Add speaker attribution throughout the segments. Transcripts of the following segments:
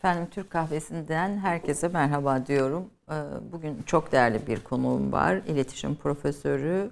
Speaker 1: Efendim Türk Kahvesi'nden herkese merhaba diyorum. Ee, bugün çok değerli bir konuğum var. İletişim Profesörü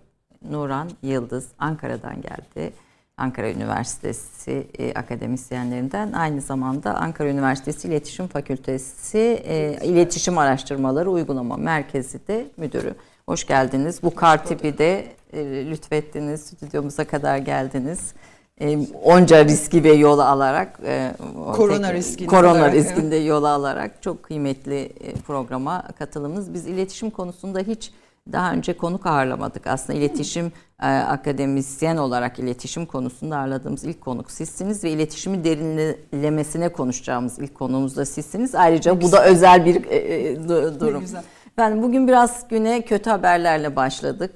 Speaker 1: Nuran Yıldız Ankara'dan geldi. Ankara Üniversitesi e, akademisyenlerinden aynı zamanda Ankara Üniversitesi İletişim Fakültesi e, İletişim Araştırmaları Uygulama Merkezi de müdürü. Hoş geldiniz. Bu kar tipi de e, lütfettiniz. Stüdyomuza kadar geldiniz e, onca riski ve yolu alarak
Speaker 2: e, korona riski
Speaker 1: korona olarak, riskinde evet. yolu alarak çok kıymetli e, programa katılımınız. Biz iletişim konusunda hiç daha önce konuk ağırlamadık. Aslında iletişim e, akademisyen olarak iletişim konusunda ağırladığımız ilk konuk sizsiniz ve iletişimi derinlemesine konuşacağımız ilk konuğumuz da sizsiniz. Ayrıca ne bu güzel. da özel bir e, e durum. Ben bugün biraz güne kötü haberlerle başladık.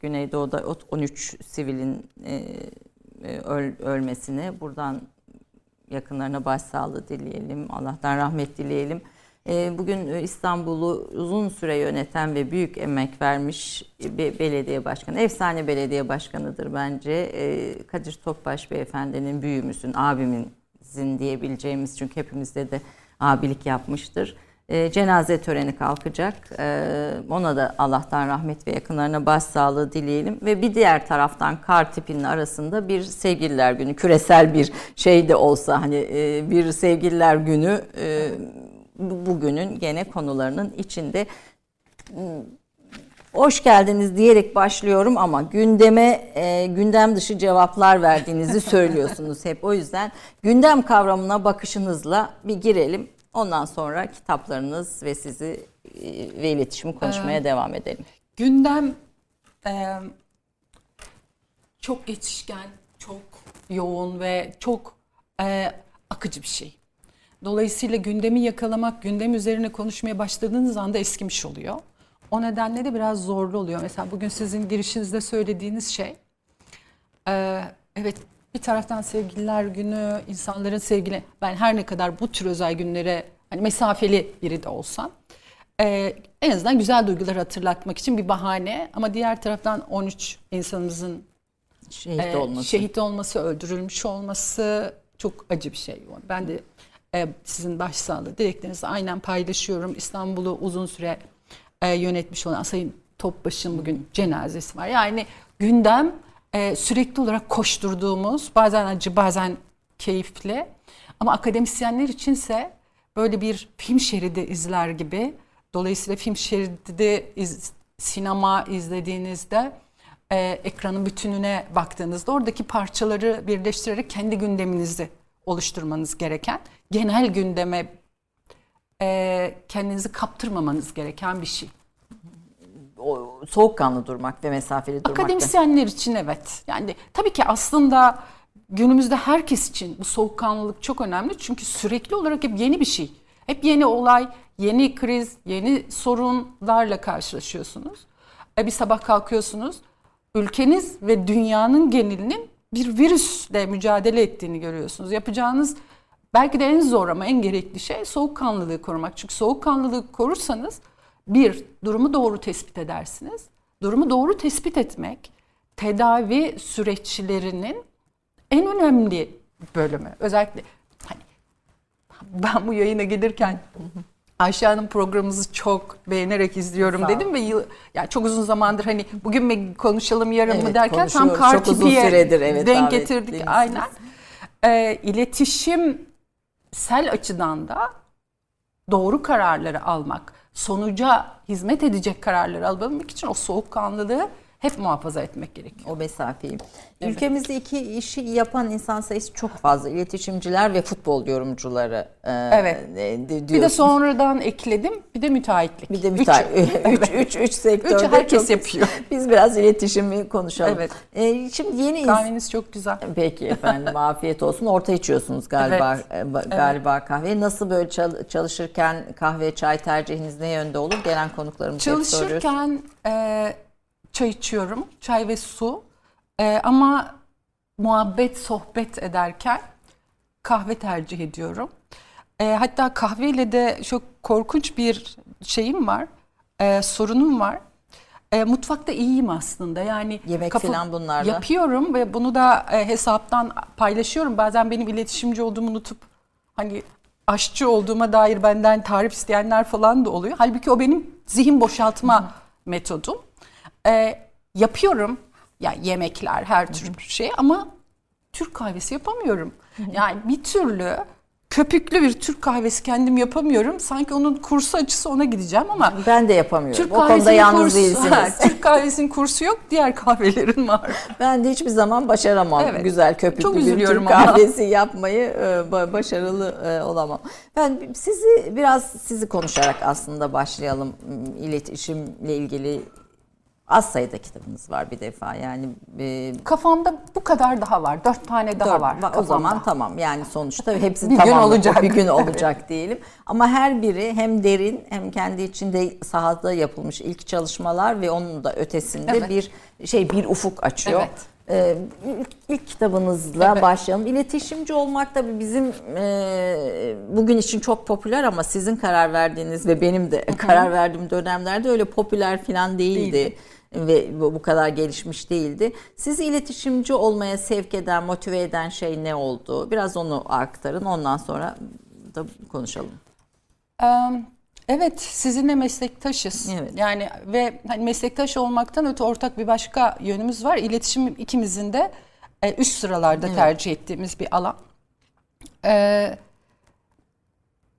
Speaker 1: Güneydoğu'da 13 sivilin e, öl, ölmesine buradan yakınlarına başsağlığı dileyelim. Allah'tan rahmet dileyelim. E, bugün İstanbul'u uzun süre yöneten ve büyük emek vermiş bir belediye başkanı, efsane belediye başkanıdır bence. E, Kadir Topbaş beyefendinin büyüğümüzün, abimizin diyebileceğimiz çünkü hepimizde de abilik yapmıştır e, cenaze töreni kalkacak. E, ona da Allah'tan rahmet ve yakınlarına başsağlığı dileyelim. Ve bir diğer taraftan kar tipinin arasında bir sevgililer günü, küresel bir şey de olsa hani e, bir sevgililer günü e, bugünün gene konularının içinde hoş geldiniz diyerek başlıyorum ama gündeme e, gündem dışı cevaplar verdiğinizi söylüyorsunuz hep. O yüzden gündem kavramına bakışınızla bir girelim. Ondan sonra kitaplarınız ve sizi e, ve iletişimi konuşmaya ee, devam edelim.
Speaker 2: Gündem e, çok geçişken, çok yoğun ve çok e, akıcı bir şey. Dolayısıyla gündemi yakalamak, gündem üzerine konuşmaya başladığınız anda eskimiş oluyor. O nedenle de biraz zorlu oluyor. Mesela bugün sizin girişinizde söylediğiniz şey, e, evet bir taraftan sevgililer günü, insanların sevgili ben her ne kadar bu tür özel günlere hani mesafeli biri de olsam e, en azından güzel duyguları hatırlatmak için bir bahane ama diğer taraftan 13 insanımızın şehit e, olması, şehit olması, öldürülmüş olması çok acı bir şey. Ben de e, sizin başsağlığı dileklerinizi aynen paylaşıyorum. İstanbul'u uzun süre e, yönetmiş olan Sayın Topbaş'ın bugün cenazesi var. Yani gündem e, sürekli olarak koşturduğumuz, bazen acı bazen keyifli ama akademisyenler içinse böyle bir film şeridi izler gibi. Dolayısıyla film şeridi iz, sinema izlediğinizde e, ekranın bütününe baktığınızda oradaki parçaları birleştirerek kendi gündeminizi oluşturmanız gereken, genel gündeme e, kendinizi kaptırmamanız gereken bir şey
Speaker 1: soğukkanlı durmak ve mesafeli durmak.
Speaker 2: Akademisyenler için evet. Yani tabii ki aslında günümüzde herkes için bu soğukkanlılık çok önemli. Çünkü sürekli olarak hep yeni bir şey. Hep yeni olay, yeni kriz, yeni sorunlarla karşılaşıyorsunuz. E bir sabah kalkıyorsunuz. Ülkeniz ve dünyanın genelinin bir virüsle mücadele ettiğini görüyorsunuz. Yapacağınız belki de en zor ama en gerekli şey soğukkanlılığı korumak. Çünkü soğukkanlılığı korursanız bir, durumu doğru tespit edersiniz. Durumu doğru tespit etmek tedavi süreçlerinin en önemli bölümü. Özellikle hani ben bu yayına gelirken Ayşe Hanım programımızı çok beğenerek izliyorum dedim ve yıl, yani çok uzun zamandır hani bugün mi konuşalım yarın evet, mı derken tam kar tipiye evet, denk getirdik aynen. Ee, iletişimsel açıdan da doğru kararları almak, sonuca hizmet edecek kararları alabilmek için o soğukkanlılığı hep muhafaza etmek gerekiyor.
Speaker 1: O mesafeyi. Evet. Ülkemizde iki işi yapan insan sayısı çok fazla. İletişimciler ve futbol yorumcuları.
Speaker 2: E, evet. E, bir de sonradan ekledim. Bir de müteahhitlik.
Speaker 1: Bir de müteahhitlik. Üç, üç, üç, üç sektörde.
Speaker 2: Üç herkes çok, yapıyor.
Speaker 1: Biz biraz iletişimi konuşalım. Evet. E, şimdi yeni
Speaker 2: Kahveniz çok güzel.
Speaker 1: Peki efendim afiyet olsun. Orta içiyorsunuz galiba evet. galiba evet. kahve. Nasıl böyle çalışırken kahve çay tercihiniz ne yönde olur? Gelen konuklarımıza
Speaker 2: Çalışırken e, çay içiyorum. Çay ve su. Ee, ama muhabbet, sohbet ederken kahve tercih ediyorum. Ee, hatta kahveyle de çok korkunç bir şeyim var. Ee, sorunum var. E, mutfakta iyiyim aslında. Yani
Speaker 1: yemek kapı, falan bunlarla
Speaker 2: yapıyorum ve bunu da e, hesaptan paylaşıyorum. Bazen benim iletişimci olduğumu unutup hani aşçı olduğuma dair benden tarif isteyenler falan da oluyor. Halbuki o benim zihin boşaltma metodum. Ee, yapıyorum yani yemekler her tür şey ama Türk kahvesi yapamıyorum. Yani bir türlü köpüklü bir Türk kahvesi kendim yapamıyorum. Sanki onun kursu açısı ona gideceğim ama
Speaker 1: ben de yapamıyorum.
Speaker 2: Türk
Speaker 1: o konuda yalnız
Speaker 2: kursu,
Speaker 1: değilsiniz.
Speaker 2: Ha, Türk kahvesinin kursu yok, diğer kahvelerin var.
Speaker 1: Ben de hiçbir zaman başaramam
Speaker 2: Evet.
Speaker 1: güzel köpüklü
Speaker 2: Çok
Speaker 1: bir Türk
Speaker 2: ama.
Speaker 1: kahvesi yapmayı e, ba- başarılı e, olamam. Ben sizi biraz sizi konuşarak aslında başlayalım. İletişimle ilgili az sayıda kitabınız var bir defa yani e,
Speaker 2: Kafamda bu kadar daha var. Dört tane daha
Speaker 1: Dört-
Speaker 2: var.
Speaker 1: O
Speaker 2: kafamda.
Speaker 1: zaman tamam yani sonuçta hepsi
Speaker 2: Bir gün olacak.
Speaker 1: bir gün olacak diyelim. Ama her biri hem derin hem kendi içinde sahada yapılmış ilk çalışmalar ve onun da ötesinde
Speaker 2: Evet.
Speaker 1: bir şey bir ufuk açıyor.
Speaker 2: Evet.
Speaker 1: Ee, ilk, ilk kitabınızla
Speaker 2: Evet.
Speaker 1: başlayalım. İletişimci olmak tabii bizim e, bugün için çok popüler ama sizin karar verdiğiniz ve benim de karar verdiğim dönemlerde öyle popüler falan değildi.
Speaker 2: Değildi.
Speaker 1: Ve bu kadar gelişmiş değildi. Sizi iletişimci olmaya sevk eden, motive eden şey ne oldu? Biraz onu aktarın. Ondan sonra da konuşalım.
Speaker 2: Ee, Evet, sizinle meslektaşız.
Speaker 1: Evet.
Speaker 2: Yani ve hani meslektaş olmaktan öte ortak bir başka yönümüz var. İletişim ikimizin de e, üst sıralarda
Speaker 1: Evet.
Speaker 2: tercih ettiğimiz bir alan. Ee,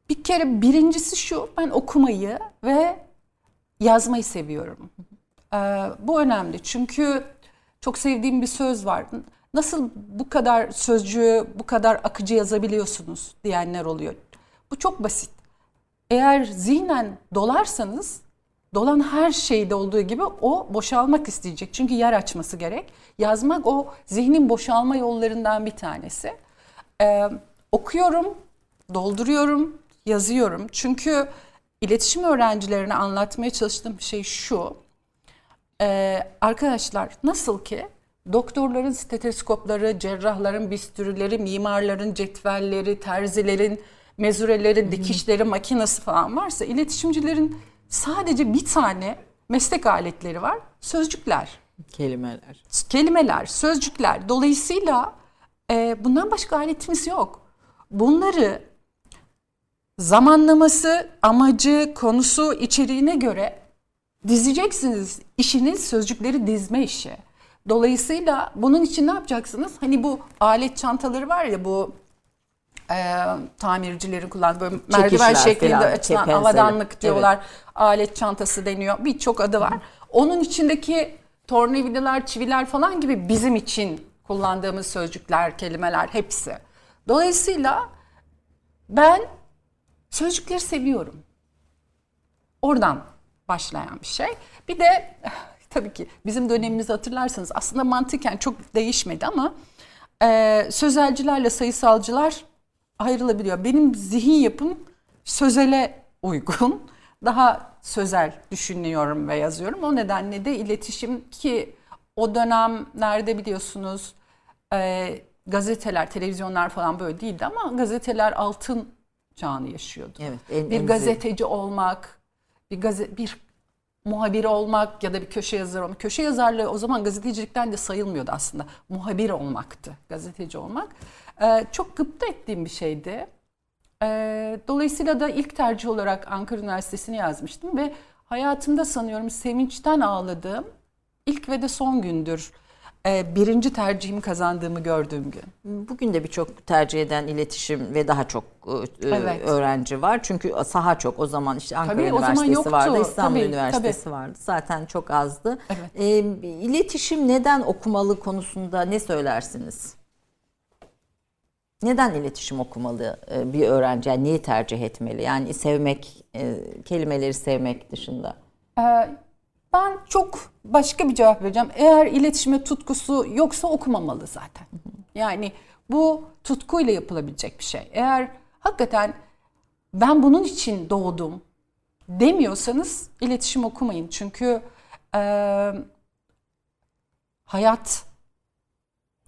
Speaker 2: bir kere birincisi şu, ben okumayı ve yazmayı seviyorum. Ee, bu önemli çünkü çok sevdiğim bir söz var. Nasıl bu kadar sözcüğü, bu kadar akıcı yazabiliyorsunuz diyenler oluyor. Bu çok basit. Eğer zihnen dolarsanız dolan her şeyde olduğu gibi o boşalmak isteyecek. Çünkü yer açması gerek. Yazmak o zihnin boşalma yollarından bir tanesi. Ee, okuyorum, dolduruyorum, yazıyorum. Çünkü iletişim öğrencilerine anlatmaya çalıştığım şey şu. Ee, arkadaşlar nasıl ki doktorların steteskopları, cerrahların bistürleri, mimarların cetvelleri, terzilerin mezureleri, dikişleri, makinesi falan varsa iletişimcilerin sadece bir tane meslek aletleri var. Sözcükler,
Speaker 1: Kelimeler.
Speaker 2: kelimeler, sözcükler. Dolayısıyla e, bundan başka aletimiz yok. Bunları zamanlaması, amacı, konusu, içeriğine göre dizeceksiniz. İşiniz sözcükleri dizme işi. Dolayısıyla bunun için ne yapacaksınız? Hani bu alet çantaları var ya bu e, tamircilerin kullandığı böyle merdiven şeklinde
Speaker 1: falan,
Speaker 2: açılan
Speaker 1: kepenseli.
Speaker 2: avadanlık diyorlar. Alet çantası deniyor. Birçok adı var. Onun içindeki tornavidalar, çiviler falan gibi bizim için kullandığımız sözcükler, kelimeler hepsi. Dolayısıyla ben sözcükleri seviyorum. Oradan başlayan bir şey. Bir de tabii ki bizim dönemimizi hatırlarsanız aslında mantıken çok değişmedi ama e, sözelcilerle sayısalcılar ayrılabiliyor. Benim zihin yapım sözele uygun. Daha sözel düşünüyorum ve yazıyorum. O nedenle de iletişim ki o dönemlerde biliyorsunuz e, gazeteler, televizyonlar falan böyle değildi ama gazeteler altın çağını yaşıyordu.
Speaker 1: Evet. en-
Speaker 2: bir gazeteci olmak, bir gazete bir muhabir olmak ya da bir köşe yazarı olmak. Köşe yazarlığı o zaman gazetecilikten de sayılmıyordu aslında. Muhabir olmaktı, gazeteci olmak. Ee, çok gıpta ettiğim bir şeydi. Ee, dolayısıyla da ilk tercih olarak Ankara Üniversitesi'ni yazmıştım ve hayatımda sanıyorum sevinçten ağladığım ilk ve de son gündür. Ee, birinci tercihimi kazandığımı gördüğüm gün.
Speaker 1: Bugün de birçok tercih eden iletişim ve daha çok e,
Speaker 2: Evet.
Speaker 1: öğrenci var. Çünkü saha çok. O zaman işte Ankara
Speaker 2: Tabii,
Speaker 1: Üniversitesi vardı, İstanbul
Speaker 2: Tabii,
Speaker 1: Üniversitesi vardı. Zaten çok azdı.
Speaker 2: Evet.
Speaker 1: E, iletişim neden okumalı konusunda ne söylersiniz? Neden iletişim okumalı e, bir öğrenci? Yani niye tercih etmeli? Yani sevmek, e, kelimeleri sevmek dışında.
Speaker 2: Ee, ben çok başka bir cevap vereceğim. Eğer iletişime tutkusu yoksa okumamalı zaten. Yani bu tutkuyla yapılabilecek bir şey. Eğer hakikaten ben bunun için doğdum demiyorsanız iletişim okumayın. Çünkü e, hayat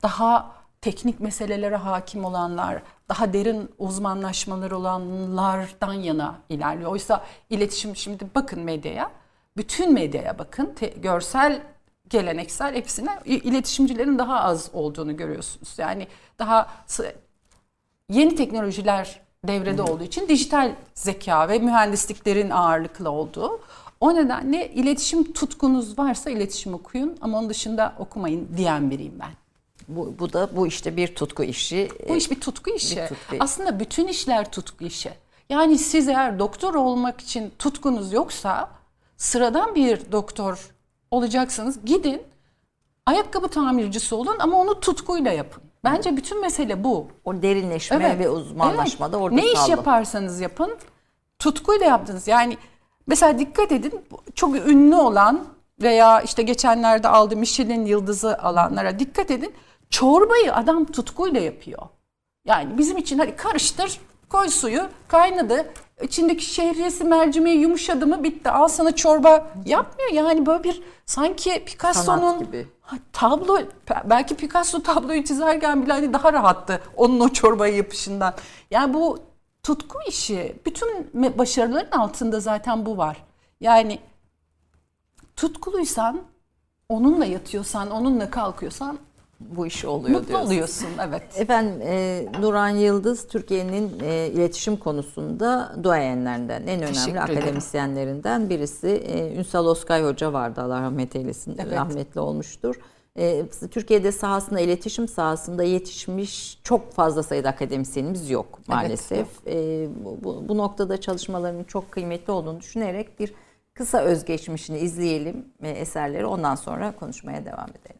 Speaker 2: daha teknik meselelere hakim olanlar, daha derin uzmanlaşmaları olanlardan yana ilerliyor. Oysa iletişim şimdi bakın medyaya, bütün medyaya bakın, te- görsel, geleneksel hepsine iletişimcilerin daha az olduğunu görüyorsunuz. Yani daha yeni teknolojiler devrede olduğu için dijital zeka ve mühendisliklerin ağırlıklı olduğu. O nedenle iletişim tutkunuz varsa iletişim okuyun ama onun dışında okumayın diyen biriyim ben.
Speaker 1: Bu, bu da bu işte bir tutku işi.
Speaker 2: Bu iş bir tutku işi.
Speaker 1: Bir tutku.
Speaker 2: Aslında bütün işler tutku işi. Yani siz eğer doktor olmak için tutkunuz yoksa sıradan bir doktor olacaksınız. Gidin ayakkabı tamircisi olun ama onu tutkuyla yapın. Bence bütün mesele bu.
Speaker 1: O derinleşme
Speaker 2: Evet.
Speaker 1: ve uzmanlaşma da
Speaker 2: Evet.
Speaker 1: orada
Speaker 2: Ne iş
Speaker 1: sağlam.
Speaker 2: yaparsanız yapın tutkuyla yaptınız. Yani mesela dikkat edin çok ünlü olan veya işte geçenlerde aldı Michelin yıldızı alanlara dikkat edin. Çorbayı adam tutkuyla yapıyor. Yani bizim için hadi karıştır, koy suyu, kaynadı. İçindeki şehriyesi mercimeği yumuşadı mı bitti. Al sana çorba yapmıyor. Yani böyle bir sanki Picasso'nun tablo belki Picasso tabloyu çizerken bile hani daha rahattı onun o çorbaya yapışından. Yani bu tutku işi bütün başarıların altında zaten bu var. Yani tutkuluysan onunla yatıyorsan onunla kalkıyorsan
Speaker 1: Bu iş oluyor
Speaker 2: mutlu
Speaker 1: diyorsun.
Speaker 2: oluyorsun evet.
Speaker 1: Efendim e, Nuran Yıldız Türkiye'nin e, iletişim konusunda duayenlerinden en önemli
Speaker 2: Teşekkür ederim.
Speaker 1: akademisyenlerinden birisi. E, Ünsal Oskay Hoca vardı Allah rahmet eylesin
Speaker 2: Evet.
Speaker 1: rahmetli olmuştur. E, Türkiye'de sahasında iletişim sahasında yetişmiş çok fazla sayıda akademisyenimiz yok maalesef. E, bu, bu, bu noktada çalışmalarının çok kıymetli olduğunu düşünerek bir kısa özgeçmişini izleyelim e, eserleri ondan sonra konuşmaya devam edelim.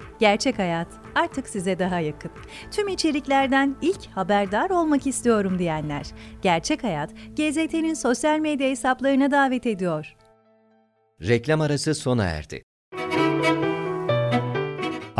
Speaker 3: Gerçek Hayat artık size daha yakın. Tüm içeriklerden ilk haberdar olmak istiyorum diyenler. Gerçek Hayat, GZT'nin sosyal medya hesaplarına davet ediyor.
Speaker 4: Reklam arası sona erdi.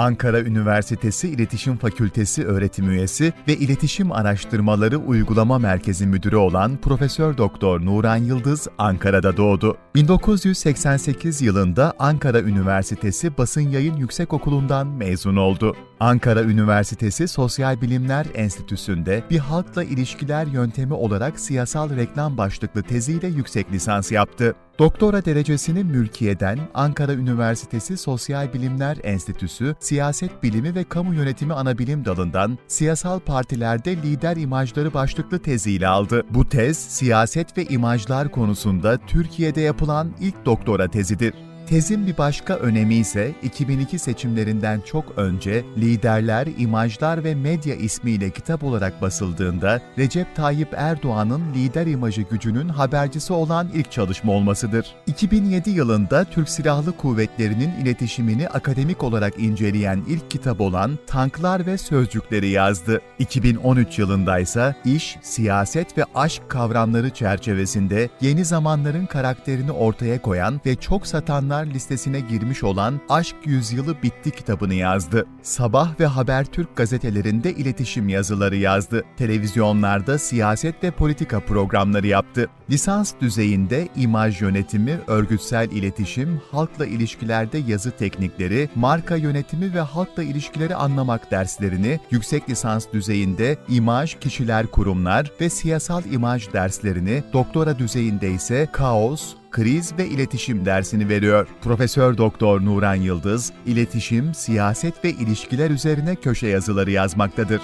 Speaker 5: Ankara Üniversitesi İletişim Fakültesi öğretim üyesi ve İletişim Araştırmaları Uygulama Merkezi Müdürü olan Profesör Doktor Nuran Yıldız Ankara'da doğdu. 1988 yılında Ankara Üniversitesi Basın Yayın Yüksekokulu'ndan mezun oldu. Ankara Üniversitesi Sosyal Bilimler Enstitüsü'nde bir halkla ilişkiler yöntemi olarak siyasal reklam başlıklı teziyle yüksek lisans yaptı. Doktora derecesini mülkiyeden Ankara Üniversitesi Sosyal Bilimler Enstitüsü Siyaset Bilimi ve Kamu Yönetimi Anabilim Dalı'ndan Siyasal Partilerde Lider İmajları başlıklı teziyle aldı. Bu tez, siyaset ve imajlar konusunda Türkiye'de yapılan ilk doktora tezidir. Tezin bir başka önemi ise 2002 seçimlerinden çok önce Liderler, İmajlar ve Medya ismiyle kitap olarak basıldığında Recep Tayyip Erdoğan'ın lider imajı gücünün habercisi olan ilk çalışma olmasıdır. 2007 yılında Türk Silahlı Kuvvetleri'nin iletişimini akademik olarak inceleyen ilk kitap olan Tanklar ve Sözcükleri yazdı. 2013 yılında ise iş, siyaset ve aşk kavramları çerçevesinde yeni zamanların karakterini ortaya koyan ve çok satanlar listesine girmiş olan Aşk Yüzyılı Bitti kitabını yazdı. Sabah ve Habertürk gazetelerinde iletişim yazıları yazdı. Televizyonlarda siyaset ve politika programları yaptı. Lisans düzeyinde imaj yönetimi, örgütsel iletişim, halkla ilişkilerde yazı teknikleri, marka yönetimi ve halkla ilişkileri anlamak derslerini, yüksek lisans düzeyinde imaj, kişiler, kurumlar ve siyasal imaj derslerini, doktora düzeyinde ise kaos, kriz ve iletişim dersini veriyor. Profesör Doktor Nuran Yıldız, iletişim, siyaset ve ilişkiler üzerine köşe yazıları yazmaktadır.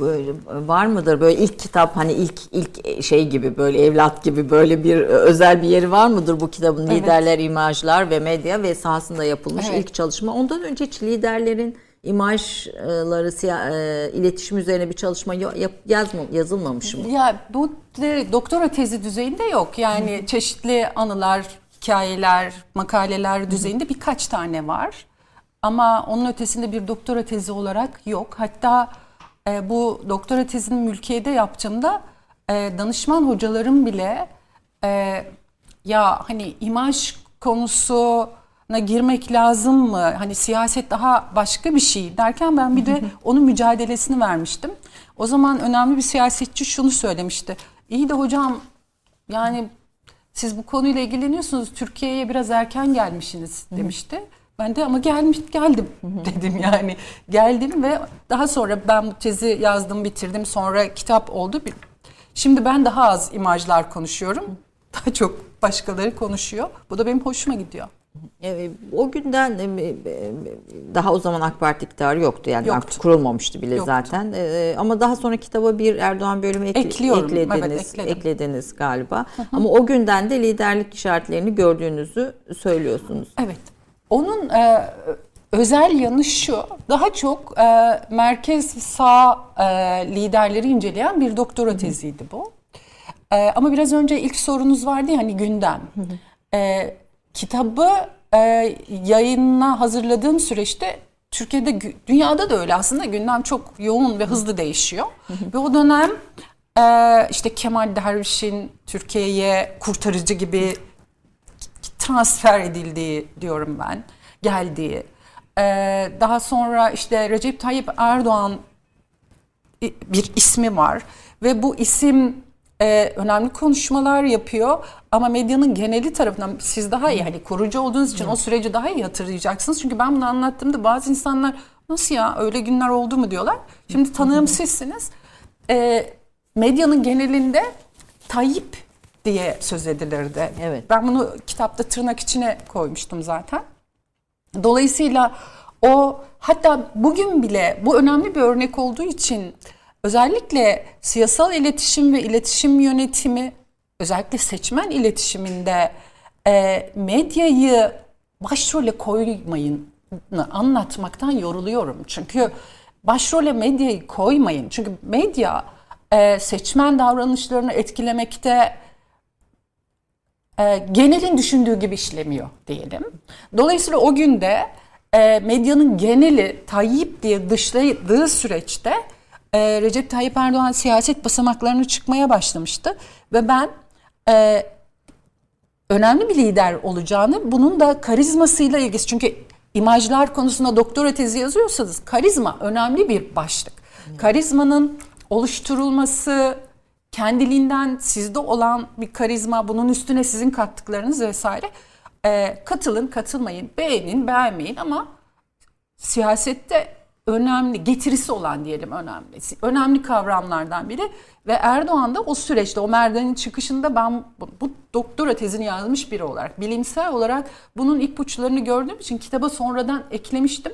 Speaker 1: böyle var mıdır böyle ilk kitap hani ilk ilk şey gibi böyle evlat gibi böyle bir özel bir yeri var mıdır bu kitabın
Speaker 2: Evet.
Speaker 1: liderler imajlar ve medya ve sahasında yapılmış
Speaker 2: Evet.
Speaker 1: ilk çalışma ondan önce hiç liderlerin imajları e, iletişim üzerine bir çalışma yazma, yazılmamış mı?
Speaker 2: Ya bu doktora tezi düzeyinde yok. Yani çeşitli anılar, hikayeler, makaleler düzeyinde birkaç tane var. Ama onun ötesinde bir doktora tezi olarak yok. Hatta e, bu doktora tezini mülkiyede yaptığımda e, danışman hocalarım bile e, ya hani imaj konusuna girmek lazım mı? Hani siyaset daha başka bir şey derken ben bir de onun mücadelesini vermiştim. O zaman önemli bir siyasetçi şunu söylemişti. İyi de hocam yani siz bu konuyla ilgileniyorsunuz. Türkiye'ye biraz erken gelmişsiniz demişti. Ben de ama gelmiş geldim dedim yani. Geldim ve daha sonra ben bu tezi yazdım, bitirdim. Sonra kitap oldu. Şimdi ben daha az imajlar konuşuyorum. Daha çok başkaları konuşuyor. Bu da benim hoşuma gidiyor.
Speaker 1: Evet, o günden e, e, daha o zaman AK Parti iktidarı yoktu yani
Speaker 2: Yoktu.
Speaker 1: artık kurulmamıştı bile
Speaker 2: Yoktu.
Speaker 1: zaten E, ama daha sonra kitaba bir Erdoğan bölümü ekle-
Speaker 2: Ekliyorum, evet,
Speaker 1: eklediniz,
Speaker 2: ekledim.
Speaker 1: eklediniz galiba ama o günden de liderlik işaretlerini gördüğünüzü söylüyorsunuz.
Speaker 2: Evet. Onun e, özel yanı şu, daha çok e, merkez sağ e, liderleri inceleyen bir doktora teziydi bu. E, ama biraz önce ilk sorunuz vardı ya hani gündem. E, kitabı e, yayınına hazırladığım süreçte Türkiye'de, dünyada da öyle aslında gündem çok yoğun ve hızlı değişiyor. ve o dönem e, işte Kemal Derviş'in Türkiye'ye kurtarıcı gibi transfer edildiği diyorum ben, geldiği. Ee, daha sonra işte Recep Tayyip Erdoğan bir ismi var ve bu isim e, önemli konuşmalar yapıyor ama medyanın geneli tarafından siz daha iyi hani kurucu olduğunuz için o süreci daha iyi hatırlayacaksınız. Çünkü ben bunu anlattığımda bazı insanlar nasıl ya öyle günler oldu mu diyorlar. Şimdi tanığım sizsiniz. E, medyanın genelinde Tayyip diye söz edilirdi.
Speaker 1: Evet.
Speaker 2: Ben bunu kitapta tırnak içine koymuştum zaten. Dolayısıyla o hatta bugün bile bu önemli bir örnek olduğu için özellikle siyasal iletişim ve iletişim yönetimi özellikle seçmen iletişiminde e, medyayı başrole koymayın anlatmaktan yoruluyorum. Çünkü başrole medyayı koymayın. Çünkü medya e, seçmen davranışlarını etkilemekte e, genelin düşündüğü gibi işlemiyor diyelim. Dolayısıyla o günde e, medyanın geneli Tayyip diye dışladığı süreçte e, Recep Tayyip Erdoğan siyaset basamaklarını çıkmaya başlamıştı ve ben e, önemli bir lider olacağını bunun da karizmasıyla ilgisi çünkü imajlar konusunda doktora tezi yazıyorsanız karizma önemli bir başlık. Karizmanın oluşturulması, kendiliğinden sizde olan bir karizma, bunun üstüne sizin kattıklarınız vesaire. Ee, katılın, katılmayın, beğenin, beğenmeyin ama siyasette önemli, getirisi olan diyelim önemli. Önemli kavramlardan biri ve Erdoğan da o süreçte, o merdivenin çıkışında ben bu, bu doktora tezini yazmış biri olarak, bilimsel olarak bunun ipuçlarını gördüğüm için kitaba sonradan eklemiştim.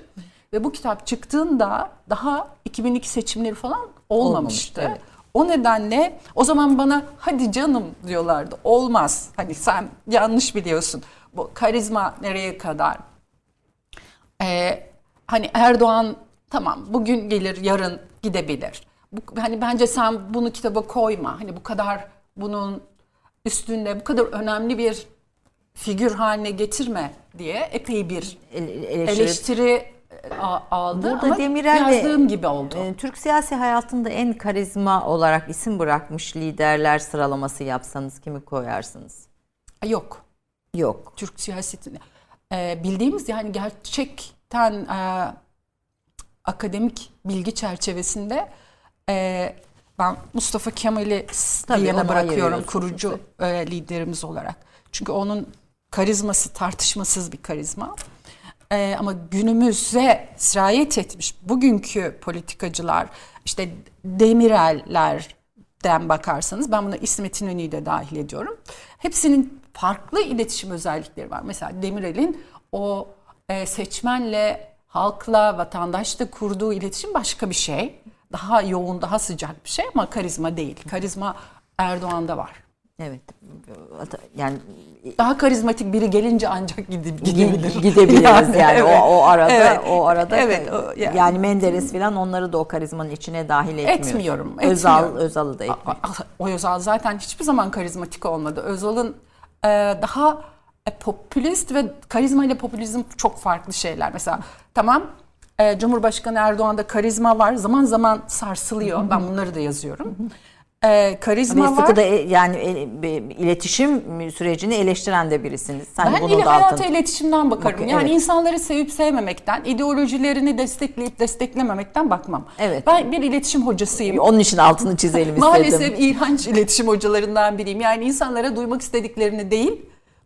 Speaker 2: Ve bu kitap çıktığında daha 2002 seçimleri falan olmamıştı.
Speaker 1: Olmamıştı, evet.
Speaker 2: O nedenle o zaman bana hadi canım diyorlardı. Olmaz. Hani sen yanlış biliyorsun. Bu karizma nereye kadar? Ee, hani Erdoğan tamam bugün gelir yarın gidebilir. Bu, hani bence sen bunu kitaba koyma. Hani bu kadar bunun üstünde bu kadar önemli bir figür haline getirme diye epey bir
Speaker 1: Ele- eleştiri-
Speaker 2: eleştiri a- aldı
Speaker 1: Burada
Speaker 2: ama
Speaker 1: Demirel
Speaker 2: yazdığım gibi oldu.
Speaker 1: Ee, Türk siyasi hayatında en karizma olarak isim bırakmış liderler sıralaması yapsanız kimi koyarsınız?
Speaker 2: Yok.
Speaker 1: Yok.
Speaker 2: Türk siyasetinde e, bildiğimiz yani gerçekten e, akademik bilgi çerçevesinde e, ben Mustafa Kemal'i bir yana bırakıyorum kurucu e, liderimiz olarak. Çünkü onun karizması tartışmasız bir karizma. E, ama günümüze sirayet etmiş bugünkü politikacılar işte Demirel'lerden bakarsanız ben buna İsmet İnönü'yü de dahil ediyorum. Hepsinin farklı iletişim özellikleri var. Mesela Demirel'in o e, seçmenle, halkla, vatandaşla kurduğu iletişim başka bir şey. Daha yoğun, daha sıcak bir şey ama karizma değil. Karizma Erdoğan'da var.
Speaker 1: Evet. Yani
Speaker 2: Daha karizmatik biri gelince ancak gide- gidebilir.
Speaker 1: gidebiliriz yani,
Speaker 2: evet.
Speaker 1: o, o arada
Speaker 2: Evet.
Speaker 1: o arada
Speaker 2: Evet, o-
Speaker 1: yani.
Speaker 2: yani.
Speaker 1: Menderes falan onları da o karizmanın içine dahil etmiyor.
Speaker 2: Etmiyorum,
Speaker 1: Özal
Speaker 2: etmiyorum.
Speaker 1: Özal'ı da etmiyor.
Speaker 2: O Özal zaten hiçbir zaman karizmatik olmadı. Özal'ın e, daha popülist ve karizma ile popülizm çok farklı şeyler. Mesela tamam e, Cumhurbaşkanı Erdoğan'da karizma var. Zaman zaman sarsılıyor. Ben bunları da yazıyorum. e, karizma
Speaker 1: Ve
Speaker 2: var.
Speaker 1: da e, yani e, iletişim sürecini eleştiren de birisiniz. Sen
Speaker 2: Ben
Speaker 1: bunun
Speaker 2: ile
Speaker 1: da
Speaker 2: hayata iletişimden bakarım.
Speaker 1: Bakın,
Speaker 2: yani
Speaker 1: evet.
Speaker 2: insanları sevip sevmemekten, ideolojilerini destekleyip desteklememekten bakmam.
Speaker 1: Evet.
Speaker 2: Ben bir iletişim hocasıyım.
Speaker 1: Onun için altını çizelim istedim.
Speaker 2: Maalesef iğrenç iletişim hocalarından biriyim. Yani insanlara duymak istediklerini değil,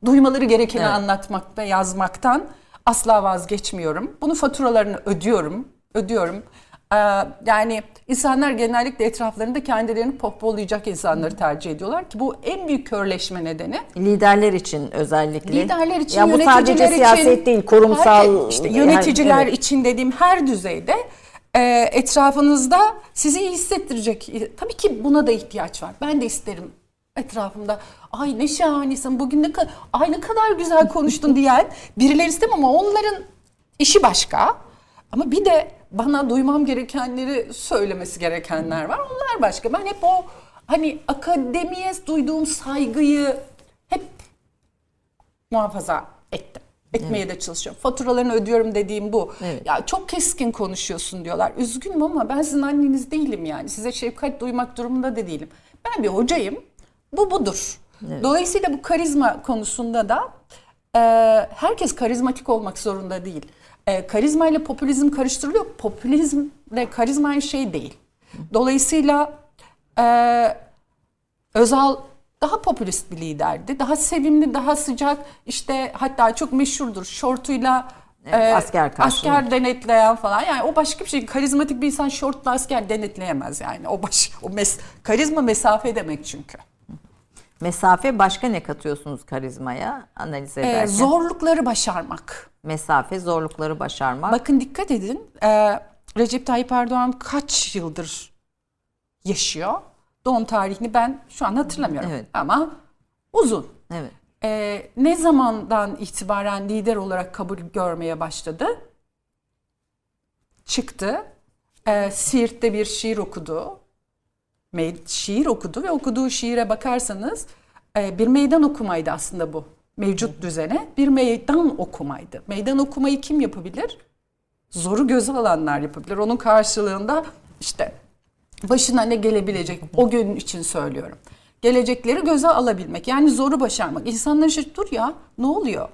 Speaker 2: duymaları gerekeni
Speaker 1: Evet.
Speaker 2: anlatmak ve yazmaktan asla vazgeçmiyorum. Bunu faturalarını ödüyorum, ödüyorum. Ee, yani insanlar genellikle etraflarında kendilerini pohpohlayacak insanları tercih ediyorlar ki bu en büyük körleşme nedeni.
Speaker 1: Liderler için özellikle.
Speaker 2: Liderler için,
Speaker 1: ya bu sadece
Speaker 2: için,
Speaker 1: siyaset değil, kurumsal
Speaker 2: her- işte
Speaker 1: yani,
Speaker 2: yöneticiler
Speaker 1: evet.
Speaker 2: için dediğim her düzeyde e, etrafınızda sizi iyi hissettirecek. Tabii ki buna da ihtiyaç var. Ben de isterim etrafımda ay ne şahanesin bugün ne kadar ay ne kadar güzel konuştun diyen birileri istemem ama onların işi başka. Ama bir de bana duymam gerekenleri söylemesi gerekenler var. Onlar başka. Ben hep o hani akademiye duyduğum saygıyı hep muhafaza ettim. Etmeye de çalışıyorum. Faturalarını ödüyorum dediğim bu.
Speaker 1: Evet.
Speaker 2: Ya çok keskin konuşuyorsun diyorlar. Üzgünüm ama ben sizin anneniz değilim yani. Size şefkat duymak durumunda da değilim. Ben bir hocayım. Bu budur. Dolayısıyla bu karizma konusunda da e, herkes karizmatik olmak zorunda değil. E, karizma ile popülizm karıştırılıyor. Popülizmle karizma aynı şey değil. Dolayısıyla e, Özal daha popülist bir liderdi. Daha sevimli, daha sıcak. İşte hatta çok meşhurdur. Şortuyla
Speaker 1: Evet, asker karşılığı.
Speaker 2: asker denetleyen falan. Yani o başka bir şey. Karizmatik bir insan şortla asker denetleyemez yani. O baş o mes, karizma mesafe demek çünkü.
Speaker 1: Mesafe başka ne katıyorsunuz karizmaya analiz
Speaker 2: Ee,
Speaker 1: ederken?
Speaker 2: zorlukları başarmak.
Speaker 1: Mesafe, zorlukları başarmak.
Speaker 2: Bakın dikkat edin. Ee, Recep Tayyip Erdoğan kaç yıldır yaşıyor? Doğum tarihini ben şu an hatırlamıyorum.
Speaker 1: Evet.
Speaker 2: Ama uzun.
Speaker 1: Evet.
Speaker 2: Ee, ne zamandan itibaren lider olarak kabul görmeye başladı? Çıktı. Ee, Siirt'te bir şiir okudu. Şiir okudu ve okuduğu şiire bakarsanız e, bir meydan okumaydı aslında bu. Mevcut düzene bir meydan okumaydı. Meydan okumayı kim yapabilir? Zoru göze alanlar yapabilir. Onun karşılığında işte başına ne gelebilecek o gün için söylüyorum. Gelecekleri göze alabilmek yani zoru başarmak. İnsanlar işte dur ya ne oluyor?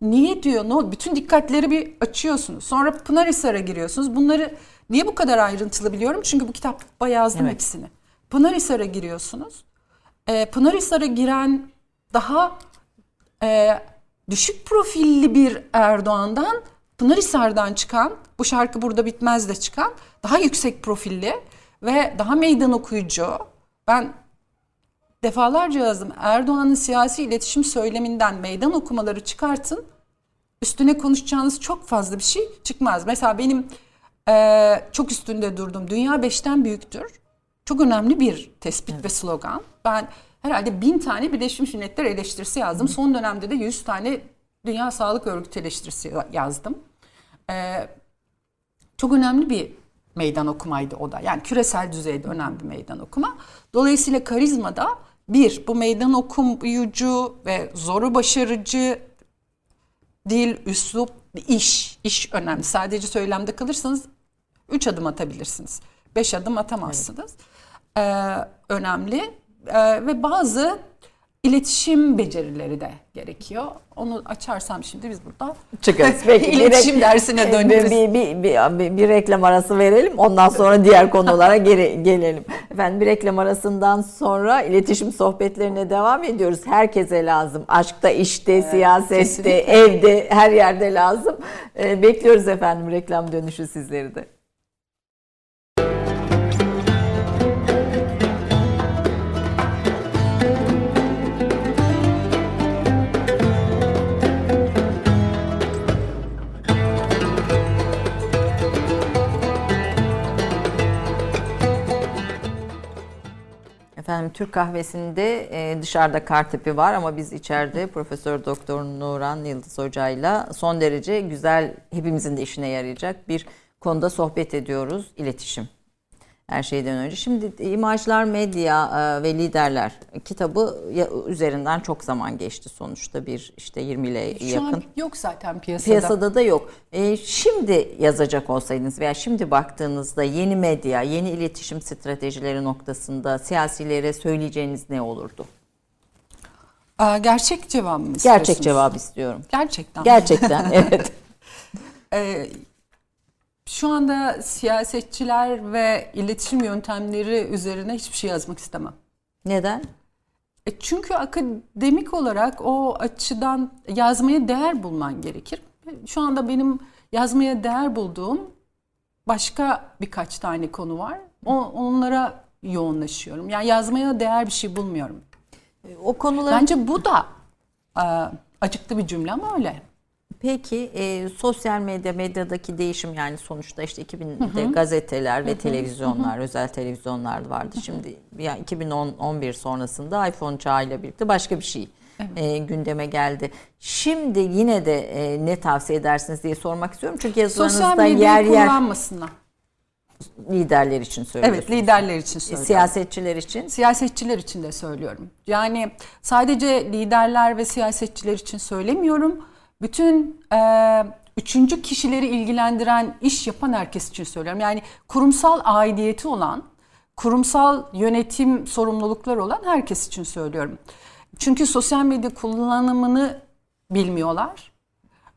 Speaker 2: Niye diyor? Ne Bütün dikkatleri bir açıyorsunuz. Sonra Pınarhisar'a giriyorsunuz. Bunları niye bu kadar ayrıntılı biliyorum? Çünkü bu kitapta yazdım
Speaker 1: Evet.
Speaker 2: hepsini. Pınarhisar'a giriyorsunuz. Ee, Pınarhisar'a giren daha e, düşük profilli bir Erdoğan'dan Pınarhisar'dan çıkan, bu şarkı burada bitmez de çıkan daha yüksek profilli ve daha meydan okuyucu. Ben defalarca yazdım. Erdoğan'ın siyasi iletişim söyleminden meydan okumaları çıkartın. Üstüne konuşacağınız çok fazla bir şey çıkmaz. Mesela benim e, çok üstünde durdum. Dünya beşten büyüktür. Çok önemli bir tespit ve slogan. Ben herhalde bin tane Birleşmiş Milletler eleştirisi yazdım. Son dönemde de yüz tane Dünya Sağlık Örgütü eleştirisi yazdım. E, çok önemli bir meydan okumaydı o da. Yani küresel düzeyde önemli bir meydan okuma. Dolayısıyla karizmada bir, bu meydan okuyucu ve zoru başarıcı dil, üslup, iş. iş önemli. Sadece söylemde kalırsanız üç adım atabilirsiniz. Beş adım atamazsınız. Ee, önemli. Ee, ve bazı iletişim becerileri de gerekiyor. Onu açarsam şimdi biz burada
Speaker 1: Çıkarız. Peki,
Speaker 2: iletişim
Speaker 1: bir-
Speaker 2: dersine döneriz.
Speaker 1: Bir, bir, bir, bir, bir reklam arası verelim. Ondan sonra diğer konulara geri, gelelim. Efendim bir reklam arasından sonra iletişim sohbetlerine devam ediyoruz. Herkese lazım. Aşkta, işte, siyasette,
Speaker 2: kesinlikle.
Speaker 1: evde, her yerde lazım. Ee, bekliyoruz efendim reklam dönüşü sizleri de. Türk kahvesinde e, dışarıda kartepi var ama biz içeride Profesör Doktor Nuran Yıldız Hoca'yla son derece güzel hepimizin de işine yarayacak bir konuda sohbet ediyoruz. İletişim. Her şeyden önce. Şimdi imajlar, medya e, ve liderler kitabı üzerinden çok zaman geçti sonuçta bir işte 20 ile yakın. Şu an
Speaker 2: yok zaten piyasada.
Speaker 1: Piyasada da yok. E, şimdi yazacak olsaydınız veya şimdi baktığınızda yeni medya, yeni iletişim stratejileri noktasında siyasilere söyleyeceğiniz ne olurdu?
Speaker 2: gerçek cevap mı
Speaker 1: istiyorsunuz? Gerçek cevap istiyorum.
Speaker 2: Gerçekten.
Speaker 1: Gerçekten evet.
Speaker 2: ee, şu anda siyasetçiler ve iletişim yöntemleri üzerine hiçbir şey yazmak istemem.
Speaker 1: Neden?
Speaker 2: E çünkü akademik olarak o açıdan yazmaya değer bulman gerekir. Şu anda benim yazmaya değer bulduğum başka birkaç tane konu var. O, onlara yoğunlaşıyorum. Yani yazmaya değer bir şey bulmuyorum. O konular Bence bu da e, acıklı bir cümle ama öyle.
Speaker 1: Peki e, sosyal medya medyadaki değişim yani sonuçta işte 2000'de hı hı. gazeteler ve hı hı. televizyonlar, hı hı. özel televizyonlar vardı. Şimdi ya 2011 sonrasında iPhone çağıyla birlikte başka bir şey evet. e, gündeme geldi. Şimdi yine de e, ne tavsiye edersiniz diye sormak istiyorum. Çünkü yazılarınızda yer yer
Speaker 2: kullanmasınlar
Speaker 1: liderler için söylüyorsunuz.
Speaker 2: Evet liderler için söylüyorum.
Speaker 1: Siyasetçiler için?
Speaker 2: Siyasetçiler için de söylüyorum. Yani sadece liderler ve siyasetçiler için söylemiyorum. Bütün e, üçüncü kişileri ilgilendiren iş yapan herkes için söylüyorum. Yani kurumsal aidiyeti olan, kurumsal yönetim sorumlulukları olan herkes için söylüyorum. Çünkü sosyal medya kullanımını bilmiyorlar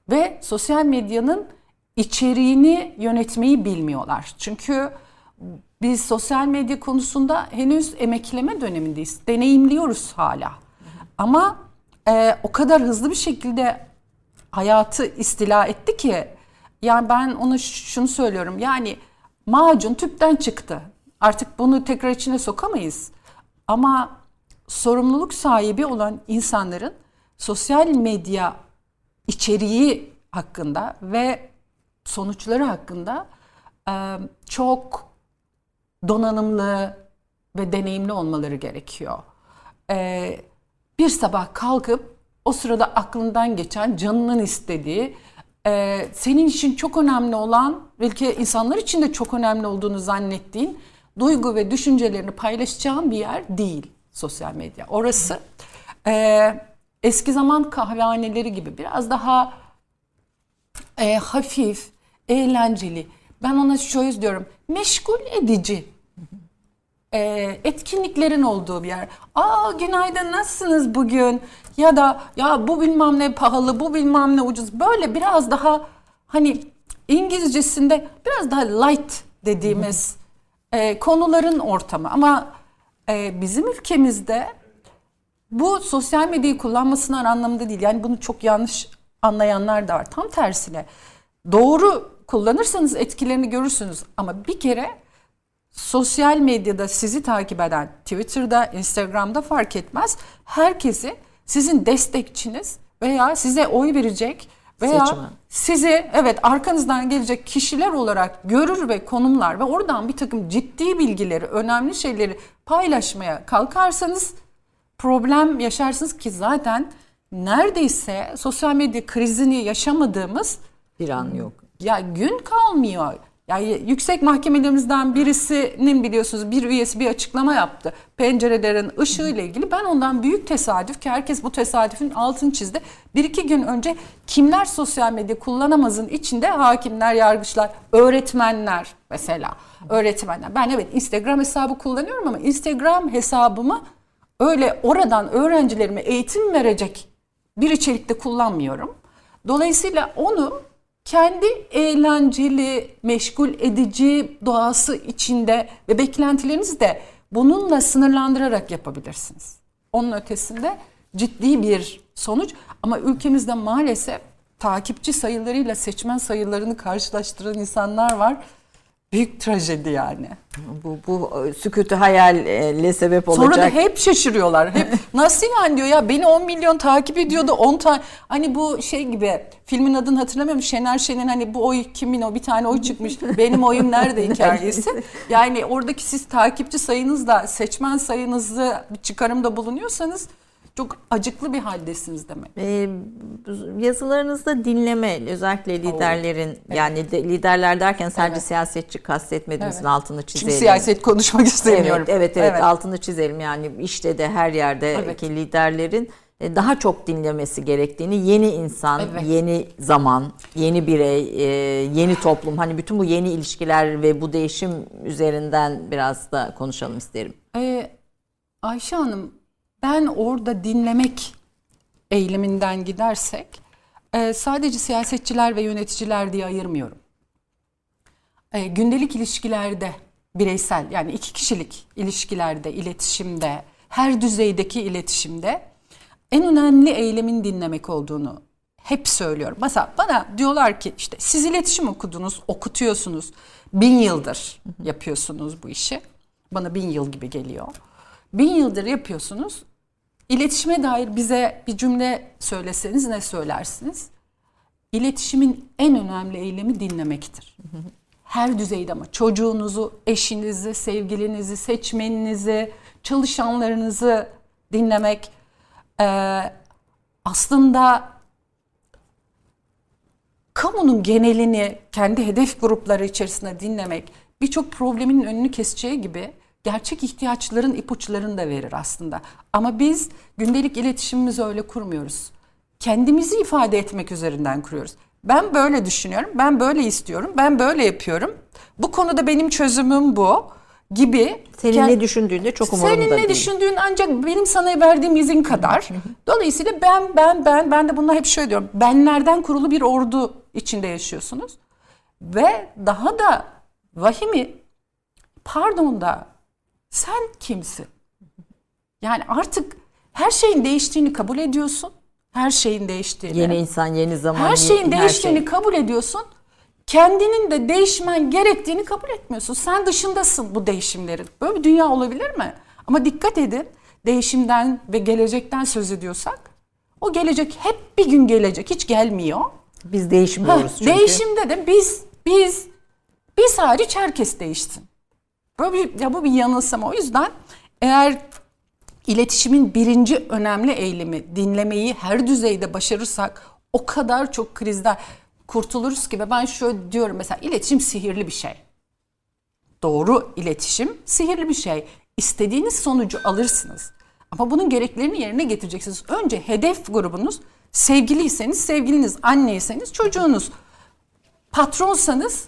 Speaker 2: ve sosyal medyanın içeriğini yönetmeyi bilmiyorlar. Çünkü biz sosyal medya konusunda henüz emekleme dönemindeyiz. Deneyimliyoruz hala. Ama e, o kadar hızlı bir şekilde hayatı istila etti ki yani ben ona şunu söylüyorum. Yani macun tüpten çıktı. Artık bunu tekrar içine sokamayız. Ama sorumluluk sahibi olan insanların sosyal medya içeriği hakkında ve sonuçları hakkında e, çok donanımlı ve deneyimli olmaları gerekiyor. E, bir sabah kalkıp o sırada aklından geçen, canının istediği, e, senin için çok önemli olan, belki insanlar için de çok önemli olduğunu zannettiğin duygu ve düşüncelerini paylaşacağın bir yer değil sosyal medya. Orası eski zaman kahvehaneleri gibi biraz daha hafif, eğlenceli. Ben ona şöyle diyorum. Meşgul edici. E, etkinliklerin olduğu bir yer. Aa günaydın nasılsınız bugün? Ya da ya bu bilmem ne pahalı, bu bilmem ne ucuz. Böyle biraz daha hani İngilizcesinde biraz daha light dediğimiz e, konuların ortamı. Ama e, bizim ülkemizde bu sosyal medyayı kullanmasınlar anlamında değil. Yani bunu çok yanlış anlayanlar da var. Tam tersine doğru kullanırsanız etkilerini görürsünüz. Ama bir kere sosyal medyada sizi takip eden Twitter'da, Instagram'da fark etmez. Herkesi sizin destekçiniz veya size oy verecek veya Seçmen. sizi evet arkanızdan gelecek kişiler olarak görür ve konumlar ve oradan bir takım ciddi bilgileri, önemli şeyleri paylaşmaya kalkarsanız problem yaşarsınız ki zaten neredeyse sosyal medya krizini yaşamadığımız
Speaker 1: bir an yok
Speaker 2: ya gün kalmıyor. Yani yüksek mahkemelerimizden birisinin biliyorsunuz bir üyesi bir açıklama yaptı. Pencerelerin ışığı ile ilgili. Ben ondan büyük tesadüf ki herkes bu tesadüfün altını çizdi. Bir iki gün önce kimler sosyal medya kullanamazın içinde hakimler, yargıçlar, öğretmenler mesela. Öğretmenler. Ben evet Instagram hesabı kullanıyorum ama Instagram hesabımı öyle oradan öğrencilerime eğitim verecek bir içerikte kullanmıyorum. Dolayısıyla onu kendi eğlenceli, meşgul edici doğası içinde ve beklentilerinizi de bununla sınırlandırarak yapabilirsiniz. Onun ötesinde ciddi bir sonuç ama ülkemizde maalesef takipçi sayılarıyla seçmen sayılarını karşılaştıran insanlar var büyük trajedi yani.
Speaker 1: Bu, bu sükûtu hayalle sebep olacak.
Speaker 2: Sonra da hep şaşırıyorlar. Hep nasıl yani diyor ya beni 10 milyon takip ediyordu 10 tane. Hani bu şey gibi filmin adını hatırlamıyorum. Şener Şen'in hani bu oy kimin o bir tane oy çıkmış. Benim oyum nerede hikayesi. Yani oradaki siz takipçi sayınızla seçmen sayınızı bir çıkarımda bulunuyorsanız Çok acıklı bir haldesiniz demek.
Speaker 1: Ee, yazılarınızda dinleme özellikle liderlerin yani de, liderler derken sadece
Speaker 2: Evet.
Speaker 1: siyasetçi kastetmediğimizin
Speaker 2: Evet.
Speaker 1: altını çizelim.
Speaker 2: Çünkü siyaset konuşmak istemiyorum.
Speaker 1: Evet, evet, evet, altını çizelim yani işte de her yerdeki
Speaker 2: Evet.
Speaker 1: liderlerin e, daha çok dinlemesi gerektiğini yeni insan,
Speaker 2: Evet.
Speaker 1: yeni zaman, yeni birey, e, yeni toplum hani bütün bu yeni ilişkiler ve bu değişim üzerinden biraz da konuşalım isterim.
Speaker 2: Ee, Ayşe Hanım, ben orada dinlemek eğiliminden gidersek e, sadece siyasetçiler ve yöneticiler diye ayırmıyorum. E, gündelik ilişkilerde, bireysel yani iki kişilik ilişkilerde, iletişimde, her düzeydeki iletişimde en önemli eylemin dinlemek olduğunu hep söylüyorum. Mesela bana diyorlar ki işte siz iletişim okudunuz, okutuyorsunuz. Bin yıldır yapıyorsunuz bu işi. Bana bin yıl gibi geliyor. Bin yıldır yapıyorsunuz. İletişime dair bize bir cümle söyleseniz ne söylersiniz? İletişimin en önemli eylemi dinlemektir. Her düzeyde ama çocuğunuzu, eşinizi, sevgilinizi, seçmeninizi, çalışanlarınızı dinlemek ee, aslında kamunun genelini kendi hedef grupları içerisinde dinlemek birçok problemin önünü keseceği gibi gerçek ihtiyaçların ipuçlarını da verir aslında. Ama biz gündelik iletişimimizi öyle kurmuyoruz. Kendimizi ifade etmek üzerinden kuruyoruz. Ben böyle düşünüyorum, ben böyle istiyorum, ben böyle yapıyorum. Bu konuda benim çözümüm bu gibi.
Speaker 1: Senin
Speaker 2: Kend-
Speaker 1: ne düşündüğünde çok umurumda
Speaker 2: Senin ne
Speaker 1: değil.
Speaker 2: düşündüğün ancak benim sana verdiğim izin kadar. Dolayısıyla ben ben ben ben de bunlar hep şöyle diyorum. Benlerden kurulu bir ordu içinde yaşıyorsunuz. Ve daha da vahimi pardon da sen kimsin? Yani artık her şeyin değiştiğini kabul ediyorsun. Her şeyin değiştiğini.
Speaker 1: Yeni insan, yeni zaman,
Speaker 2: her şeyin
Speaker 1: her
Speaker 2: değiştiğini
Speaker 1: şey.
Speaker 2: kabul ediyorsun. Kendinin de değişmen gerektiğini kabul etmiyorsun. Sen dışındasın bu değişimlerin. Böyle bir dünya olabilir mi? Ama dikkat edin. Değişimden ve gelecekten söz ediyorsak o gelecek hep bir gün gelecek. Hiç gelmiyor.
Speaker 1: Biz değişmiyoruz
Speaker 2: Ha,
Speaker 1: çünkü.
Speaker 2: Değişimde de biz biz biz hariç herkes değişsin. Böyle bir, ya bu bir yanılsama. O yüzden eğer iletişimin birinci önemli eylemi dinlemeyi her düzeyde başarırsak o kadar çok krizden kurtuluruz ki ve ben şöyle diyorum mesela iletişim sihirli bir şey. Doğru iletişim sihirli bir şey. İstediğiniz sonucu alırsınız. Ama bunun gereklerini yerine getireceksiniz. Önce hedef grubunuz sevgiliyseniz sevgiliniz, anneyseniz çocuğunuz. Patronsanız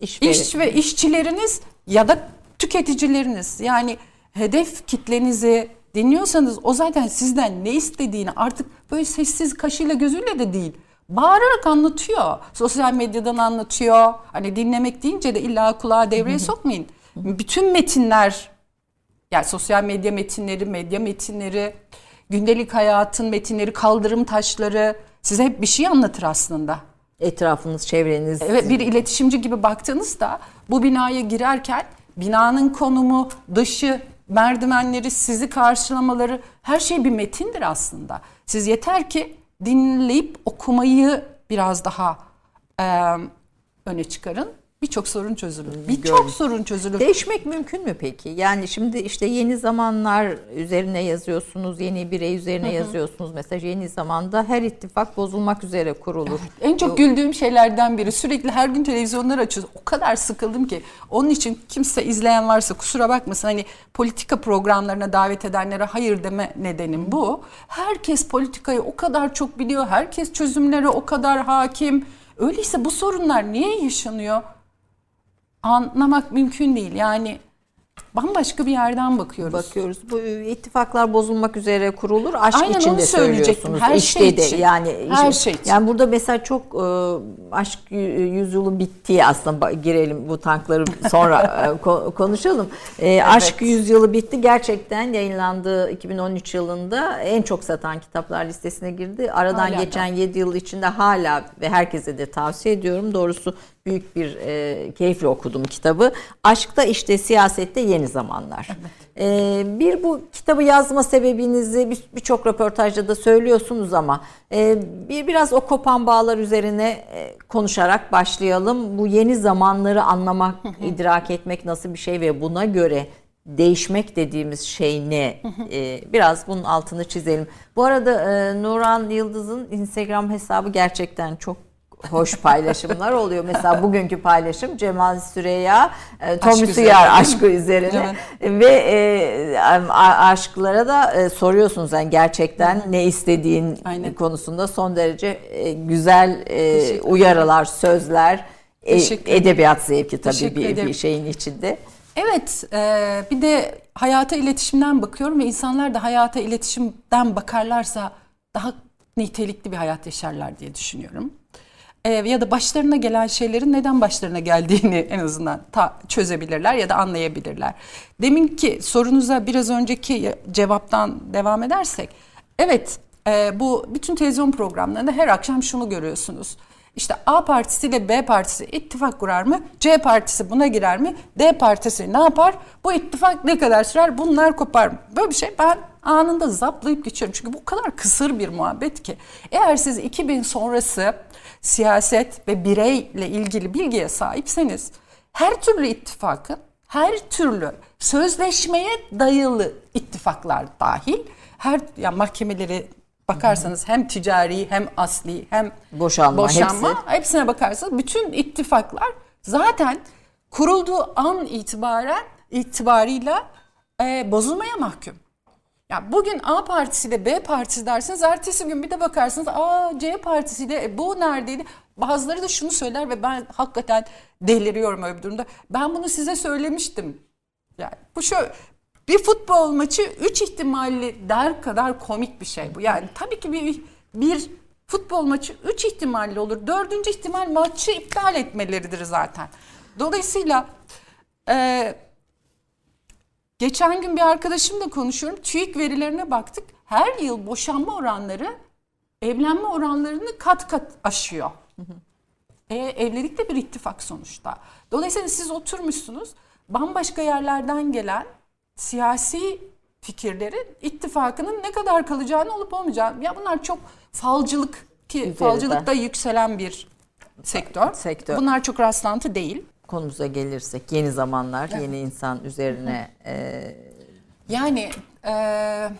Speaker 1: İşveren.
Speaker 2: iş ve işçileriniz ya da tüketicileriniz. Yani hedef kitlenizi dinliyorsanız o zaten sizden ne istediğini artık böyle sessiz kaşıyla gözüyle de değil. Bağırarak anlatıyor. Sosyal medyadan anlatıyor. Hani dinlemek deyince de illa kulağa devreye sokmayın. Bütün metinler yani sosyal medya metinleri, medya metinleri, gündelik hayatın metinleri, kaldırım taşları size hep bir şey anlatır aslında.
Speaker 1: Etrafınız, çevreniz.
Speaker 2: Evet bir iletişimci gibi baktığınızda bu binaya girerken binanın konumu, dışı, merdivenleri, sizi karşılamaları her şey bir metindir aslında. Siz yeter ki dinleyip okumayı biraz daha e, öne çıkarın. Birçok sorun çözülür. Birçok sorun çözülür.
Speaker 1: Değişmek mümkün mü peki? Yani şimdi işte yeni zamanlar üzerine yazıyorsunuz, yeni birey üzerine yazıyorsunuz. Mesela yeni zamanda her ittifak bozulmak üzere kurulur.
Speaker 2: En çok güldüğüm şeylerden biri sürekli her gün televizyonları açıyoruz. O kadar sıkıldım ki. Onun için kimse izleyen varsa kusura bakmasın. Hani politika programlarına davet edenlere hayır deme nedenim bu. Herkes politikayı o kadar çok biliyor. Herkes çözümlere o kadar hakim. Öyleyse bu sorunlar niye yaşanıyor? Anlamak mümkün değil. Yani bambaşka bir yerden bakıyoruz.
Speaker 1: Bakıyoruz. Bu ittifaklar bozulmak üzere kurulur. Aşk
Speaker 2: Aynen
Speaker 1: içinde
Speaker 2: onu söyleyecektim. Her
Speaker 1: İşte
Speaker 2: şey
Speaker 1: de
Speaker 2: için.
Speaker 1: yani
Speaker 2: Her
Speaker 1: işte-
Speaker 2: şey için.
Speaker 1: Yani burada mesela çok e, aşk yüzyılı bitti aslında girelim bu tankları sonra e, ko- konuşalım. E, Aşk yüzyılı bitti. Gerçekten yayınlandığı 2013 yılında en çok satan kitaplar listesine girdi. Aradan
Speaker 2: Hala da.
Speaker 1: geçen 7 yıl içinde hala ve herkese de tavsiye ediyorum. Doğrusu büyük bir e, keyifle okudum kitabı. Aşkta işte siyasette yeni zamanlar. E, bir bu kitabı yazma sebebinizi bir- birçok röportajda da söylüyorsunuz ama e, bir biraz o kopan bağlar üzerine e, konuşarak başlayalım. Bu yeni zamanları anlamak, idrak etmek nasıl bir şey ve buna göre değişmek dediğimiz şey ne? Ee, biraz bunun altını çizelim. Bu arada e, Nuran Yıldız'ın Instagram hesabı gerçekten çok hoş paylaşımlar oluyor. Mesela bugünkü paylaşım Cemal Süreya, e, Tommy Suyar aşkı üzerine ve e, aşklara da e, soruyorsunuz yani gerçekten ne istediğin
Speaker 2: Aynen.
Speaker 1: konusunda son derece e, güzel e, uyarılar, sözler, e, edebiyat zevki tabii bir, bir şeyin içinde.
Speaker 2: Evet, e, bir de hayata iletişimden bakıyorum ve insanlar da hayata iletişimden bakarlarsa daha nitelikli bir hayat yaşarlar diye düşünüyorum. E, ya da başlarına gelen şeylerin neden başlarına geldiğini en azından ta- çözebilirler ya da anlayabilirler. Deminki sorunuza biraz önceki cevaptan devam edersek, evet e, bu bütün televizyon programlarında her akşam şunu görüyorsunuz. İşte A partisi ile B partisi ittifak kurar mı? C partisi buna girer mi? D partisi ne yapar? Bu ittifak ne kadar sürer? Bunlar kopar mı? Böyle bir şey ben anında zaplayıp geçiyorum. Çünkü bu kadar kısır bir muhabbet ki. Eğer siz 2000 sonrası siyaset ve bireyle ilgili bilgiye sahipseniz her türlü ittifakın, her türlü sözleşmeye dayalı ittifaklar dahil her yani mahkemeleri bakarsanız hem ticari hem asli hem
Speaker 1: Boşanma,
Speaker 2: boşanma
Speaker 1: hepsi.
Speaker 2: hepsine bakarsanız bütün ittifaklar zaten kurulduğu an itibaren itibarıyla e, bozulmaya mahkum. Ya bugün A partisiyle B partisi dersiniz, ertesi gün bir de bakarsınız A C partisiyle e, bu neredeydi? Bazıları da şunu söyler ve ben hakikaten deliriyorum öyle bir durumda. Ben bunu size söylemiştim. Yani bu şöyle bir futbol maçı 3 ihtimalli der kadar komik bir şey bu. Yani tabii ki bir, bir futbol maçı 3 ihtimalli olur. Dördüncü ihtimal maçı iptal etmeleridir zaten. Dolayısıyla e, geçen gün bir arkadaşımla konuşuyorum. TÜİK verilerine baktık. Her yıl boşanma oranları evlenme oranlarını kat kat aşıyor. E, evlilik de bir ittifak sonuçta. Dolayısıyla siz oturmuşsunuz bambaşka yerlerden gelen siyasi fikirlerin ittifakının ne kadar kalacağını olup olmayacağını. Ya bunlar çok falcılık ki
Speaker 1: Üzerinden.
Speaker 2: falcılıkta yükselen bir sektör.
Speaker 1: Sektör.
Speaker 2: Bunlar çok rastlantı değil.
Speaker 1: Konumuza gelirsek yeni zamanlar, yeni insan üzerine e,
Speaker 2: Yani eee,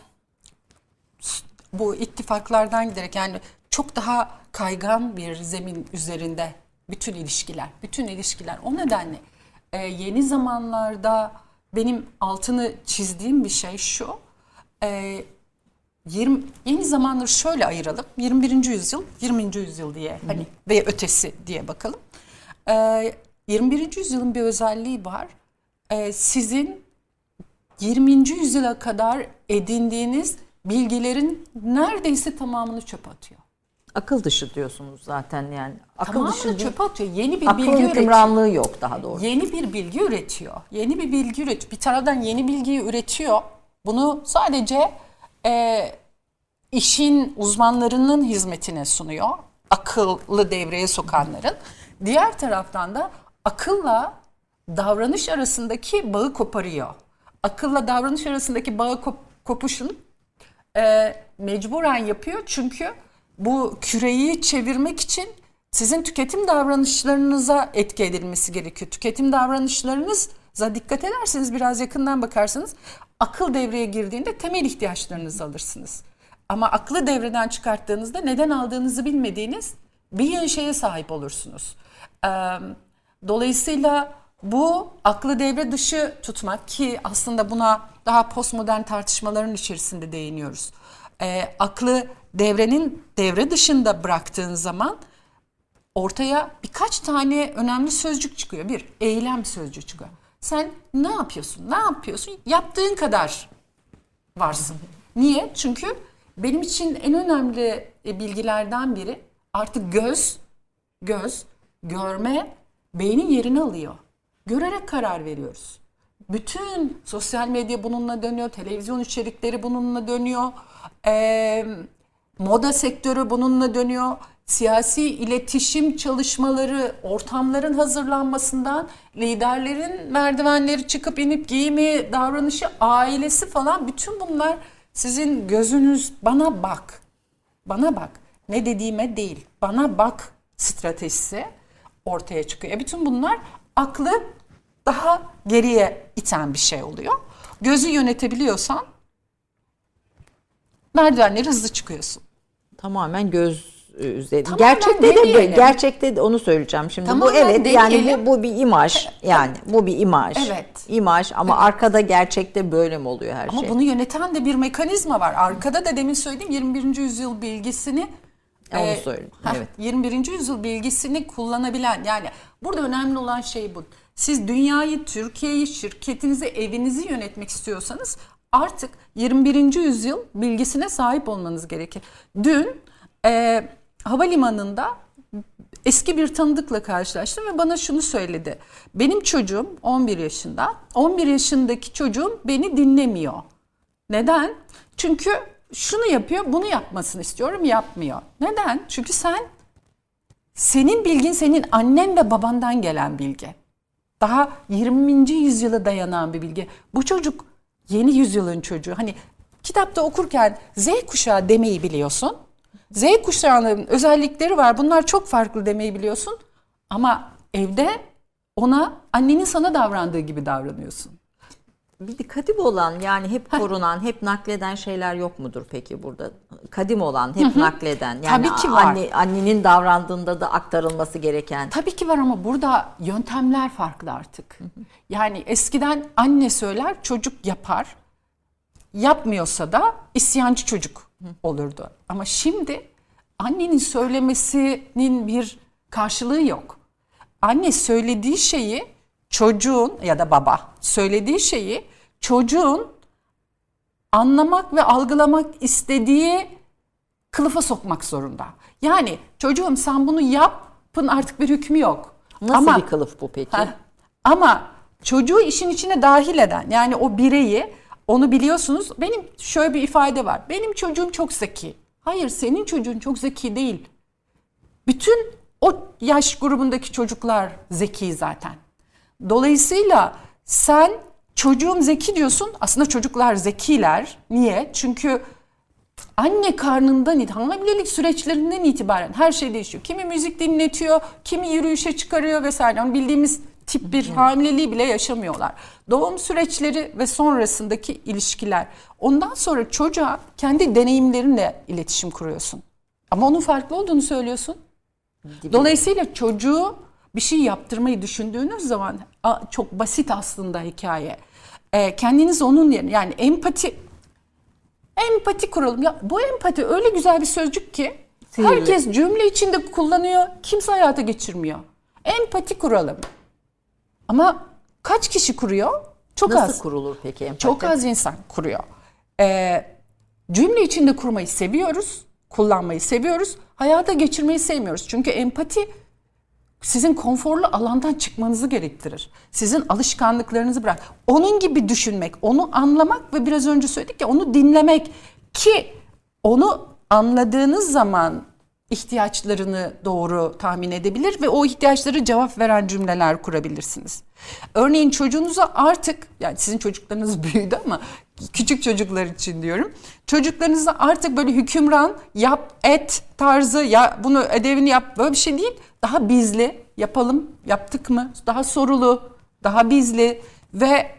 Speaker 2: bu ittifaklardan giderek yani çok daha kaygan bir zemin üzerinde bütün ilişkiler, bütün ilişkiler. O nedenle eee, yeni zamanlarda benim altını çizdiğim bir şey şu. eee, 20, yeni zamanları şöyle ayıralım. 21. yüzyıl, 20. yüzyıl diye hani ve ötesi diye bakalım. Eee 21. yüzyılın bir özelliği var. Eee, sizin 20. yüzyıla kadar edindiğiniz bilgilerin neredeyse tamamını çöpe atıyor.
Speaker 1: akıl dışı diyorsunuz zaten yani. Akıl
Speaker 2: Tamamını
Speaker 1: dışı
Speaker 2: çöpe atıyor. Yeni bir
Speaker 1: Akıl
Speaker 2: bilgi üretiyor.
Speaker 1: yok daha doğrusu.
Speaker 2: Yeni bir bilgi üretiyor. Yeni bir bilgi üretiyor. Bir taraftan yeni bilgiyi üretiyor. Bunu sadece e, işin uzmanlarının hizmetine sunuyor. Akıllı devreye sokanların. Diğer taraftan da akılla davranış arasındaki bağı koparıyor. Akılla davranış arasındaki bağı kop- kopuşun e, mecburen yapıyor çünkü bu küreyi çevirmek için sizin tüketim davranışlarınıza etki edilmesi gerekiyor. Tüketim davranışlarınıza dikkat ederseniz biraz yakından bakarsanız akıl devreye girdiğinde temel ihtiyaçlarınızı alırsınız. Ama aklı devreden çıkarttığınızda neden aldığınızı bilmediğiniz bir şeye sahip olursunuz. Ee, Dolayısıyla bu aklı devre dışı tutmak ki aslında buna daha postmodern tartışmaların içerisinde değiniyoruz. Ee, aklı devrenin devre dışında bıraktığın zaman ortaya birkaç tane önemli sözcük çıkıyor. Bir, eylem sözcüğü çıkıyor. Sen ne yapıyorsun? Ne yapıyorsun? Yaptığın kadar varsın. Niye? Çünkü benim için en önemli e, bilgilerden biri artık göz, göz, görme beynin yerini alıyor. Görerek karar veriyoruz. Bütün sosyal medya bununla dönüyor, televizyon içerikleri bununla dönüyor, eee, moda sektörü bununla dönüyor. Siyasi iletişim çalışmaları, ortamların hazırlanmasından liderlerin merdivenleri çıkıp inip giyimi, davranışı, ailesi falan bütün bunlar sizin gözünüz bana bak. Bana bak. Ne dediğime değil. Bana bak stratejisi ortaya çıkıyor. E bütün bunlar aklı daha geriye iten bir şey oluyor. gözü yönetebiliyorsan merdivenleri hızlı çıkıyorsun.
Speaker 1: Tamamen göz e, üzeri.
Speaker 2: Tamamen
Speaker 1: gerçekte de
Speaker 2: demeyelim.
Speaker 1: gerçekte de onu söyleyeceğim şimdi. bu
Speaker 2: Tamamen
Speaker 1: evet yani
Speaker 2: demeyelim.
Speaker 1: bu, bu bir imaj. Yani bu bir imaj.
Speaker 2: Evet.
Speaker 1: İmaj ama arkada gerçekte böyle mi oluyor her
Speaker 2: Ama
Speaker 1: şey?
Speaker 2: bunu yöneten de bir mekanizma var. Arkada da demin söylediğim 21. yüzyıl bilgisini
Speaker 1: Onu
Speaker 2: e,
Speaker 1: söyledim,
Speaker 2: heh,
Speaker 1: evet.
Speaker 2: 21. yüzyıl bilgisini kullanabilen yani burada önemli olan şey bu. Siz dünyayı, Türkiye'yi, şirketinizi, evinizi yönetmek istiyorsanız artık 21. yüzyıl bilgisine sahip olmanız gerekir. Dün e, havalimanında eski bir tanıdıkla karşılaştım ve bana şunu söyledi. Benim çocuğum 11 yaşında. 11 yaşındaki çocuğum beni dinlemiyor. Neden? Çünkü şunu yapıyor, bunu yapmasını istiyorum, yapmıyor. Neden? Çünkü sen senin bilgin senin annen ve babandan gelen bilgi. Daha 20. yüzyıla dayanan bir bilgi. Bu çocuk yeni yüzyılın çocuğu. Hani kitapta okurken Z kuşağı demeyi biliyorsun. Z kuşağının özellikleri var. Bunlar çok farklı demeyi biliyorsun. Ama evde ona annenin sana davrandığı gibi davranıyorsun.
Speaker 1: Bir de kadim olan yani hep korunan, hep nakleden şeyler yok mudur peki burada? Kadim olan, hep nakleden. Yani
Speaker 2: Tabii ki var.
Speaker 1: Anne, annenin davrandığında da aktarılması gereken.
Speaker 2: Tabii ki var ama burada yöntemler farklı artık. Yani eskiden anne söyler, çocuk yapar. Yapmıyorsa da isyancı çocuk olurdu. Ama şimdi annenin söylemesinin bir karşılığı yok. Anne söylediği şeyi çocuğun ya da baba söylediği şeyi çocuğun anlamak ve algılamak istediği kılıfa sokmak zorunda. Yani çocuğum sen bunu yapın artık bir hükmü yok.
Speaker 1: Nasıl
Speaker 2: Ama-
Speaker 1: bir kılıf bu peki?
Speaker 2: Heh. Ama çocuğu işin içine dahil eden yani o bireyi onu biliyorsunuz. Benim şöyle bir ifade var. Benim çocuğum çok zeki. Hayır senin çocuğun çok zeki değil. Bütün o yaş grubundaki çocuklar zeki zaten. Dolayısıyla sen çocuğum zeki diyorsun. Aslında çocuklar zekiler. Niye? Çünkü anne karnından hamilelik süreçlerinden itibaren her şey değişiyor. Kimi müzik dinletiyor, kimi yürüyüşe çıkarıyor vesaire. Yani bildiğimiz tip bir hamileliği bile yaşamıyorlar. Doğum süreçleri ve sonrasındaki ilişkiler. Ondan sonra çocuğa kendi deneyimlerinle iletişim kuruyorsun. Ama onun farklı olduğunu söylüyorsun. Dolayısıyla çocuğu bir şey yaptırmayı düşündüğünüz zaman çok basit aslında hikaye. Ee, kendiniz onun yerine yani empati empati kuralım. Ya bu empati öyle güzel bir sözcük ki
Speaker 1: Sihirli.
Speaker 2: herkes cümle içinde kullanıyor. Kimse hayata geçirmiyor. Empati kuralım. Ama kaç kişi kuruyor? Çok
Speaker 1: Nasıl
Speaker 2: az.
Speaker 1: kurulur peki empati?
Speaker 2: Çok az insan kuruyor. Ee, cümle içinde kurmayı seviyoruz, kullanmayı seviyoruz, hayata geçirmeyi sevmiyoruz. Çünkü empati sizin konforlu alandan çıkmanızı gerektirir. Sizin alışkanlıklarınızı bırak. Onun gibi düşünmek, onu anlamak ve biraz önce söyledik ya onu dinlemek ki onu anladığınız zaman ihtiyaçlarını doğru tahmin edebilir ve o ihtiyaçlara cevap veren cümleler kurabilirsiniz. Örneğin çocuğunuza artık yani sizin çocuklarınız büyüdü ama küçük çocuklar için diyorum. Çocuklarınıza artık böyle hükümran yap et tarzı ya bunu ödevini yap böyle bir şey değil. Daha bizli yapalım yaptık mı daha sorulu daha bizli ve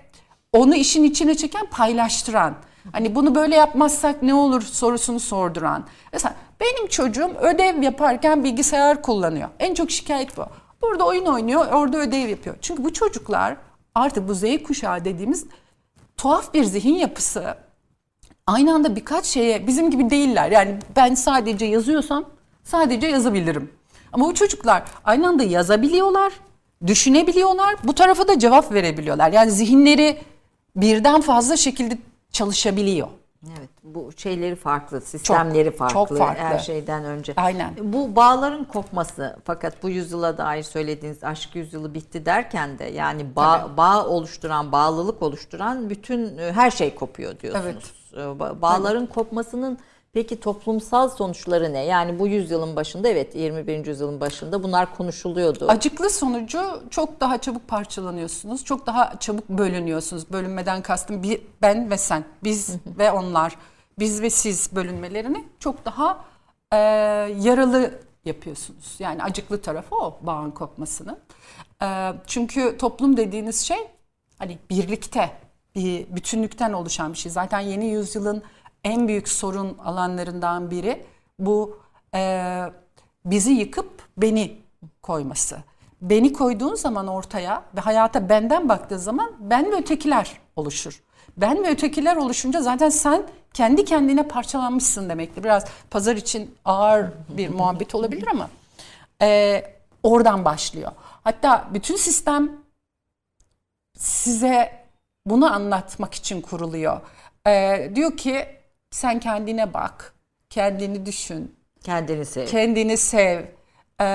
Speaker 2: onu işin içine çeken paylaştıran. Hani bunu böyle yapmazsak ne olur sorusunu sorduran. Mesela benim çocuğum ödev yaparken bilgisayar kullanıyor. En çok şikayet bu. Burada oyun oynuyor, orada ödev yapıyor. Çünkü bu çocuklar artık bu Z kuşağı dediğimiz tuhaf bir zihin yapısı. Aynı anda birkaç şeye bizim gibi değiller. Yani ben sadece yazıyorsam sadece yazabilirim. Ama bu çocuklar aynı anda yazabiliyorlar, düşünebiliyorlar, bu tarafa da cevap verebiliyorlar. Yani zihinleri birden fazla şekilde çalışabiliyor.
Speaker 1: Evet, bu şeyleri farklı, sistemleri
Speaker 2: Çok,
Speaker 1: farklı,
Speaker 2: çok farklı.
Speaker 1: her şeyden önce.
Speaker 2: Aynen.
Speaker 1: Bu bağların kopması fakat bu yüzyıla dair söylediğiniz aşk yüzyılı bitti derken de yani bağ, bağ oluşturan, bağlılık oluşturan bütün e, her şey kopuyor diyorsunuz. E, ba- Bağların kopmasının peki toplumsal sonuçları ne? Yani bu yüzyılın başında evet 21. yüzyılın başında bunlar konuşuluyordu.
Speaker 2: Acıklı sonucu çok daha çabuk parçalanıyorsunuz. Çok daha çabuk bölünüyorsunuz. Bölünmeden kastım bir, ben ve sen, biz ve onlar, biz ve siz bölünmelerini çok daha e, yaralı yapıyorsunuz. Yani acıklı tarafı o bağın kopmasının. E, çünkü toplum dediğiniz şey hani birlikte bir bütünlükten oluşan bir şey. Zaten yeni yüzyılın en büyük sorun alanlarından biri bu e, bizi yıkıp beni koyması. Beni koyduğun zaman ortaya ve hayata benden baktığın zaman ben ve ötekiler oluşur. Ben ve ötekiler oluşunca zaten sen kendi kendine parçalanmışsın demektir. Biraz pazar için ağır bir muhabbet olabilir ama e, oradan başlıyor. Hatta bütün sistem size bunu anlatmak için kuruluyor. E, diyor ki sen kendine bak, kendini düşün,
Speaker 1: Kendini sev.
Speaker 2: kendini sev. E,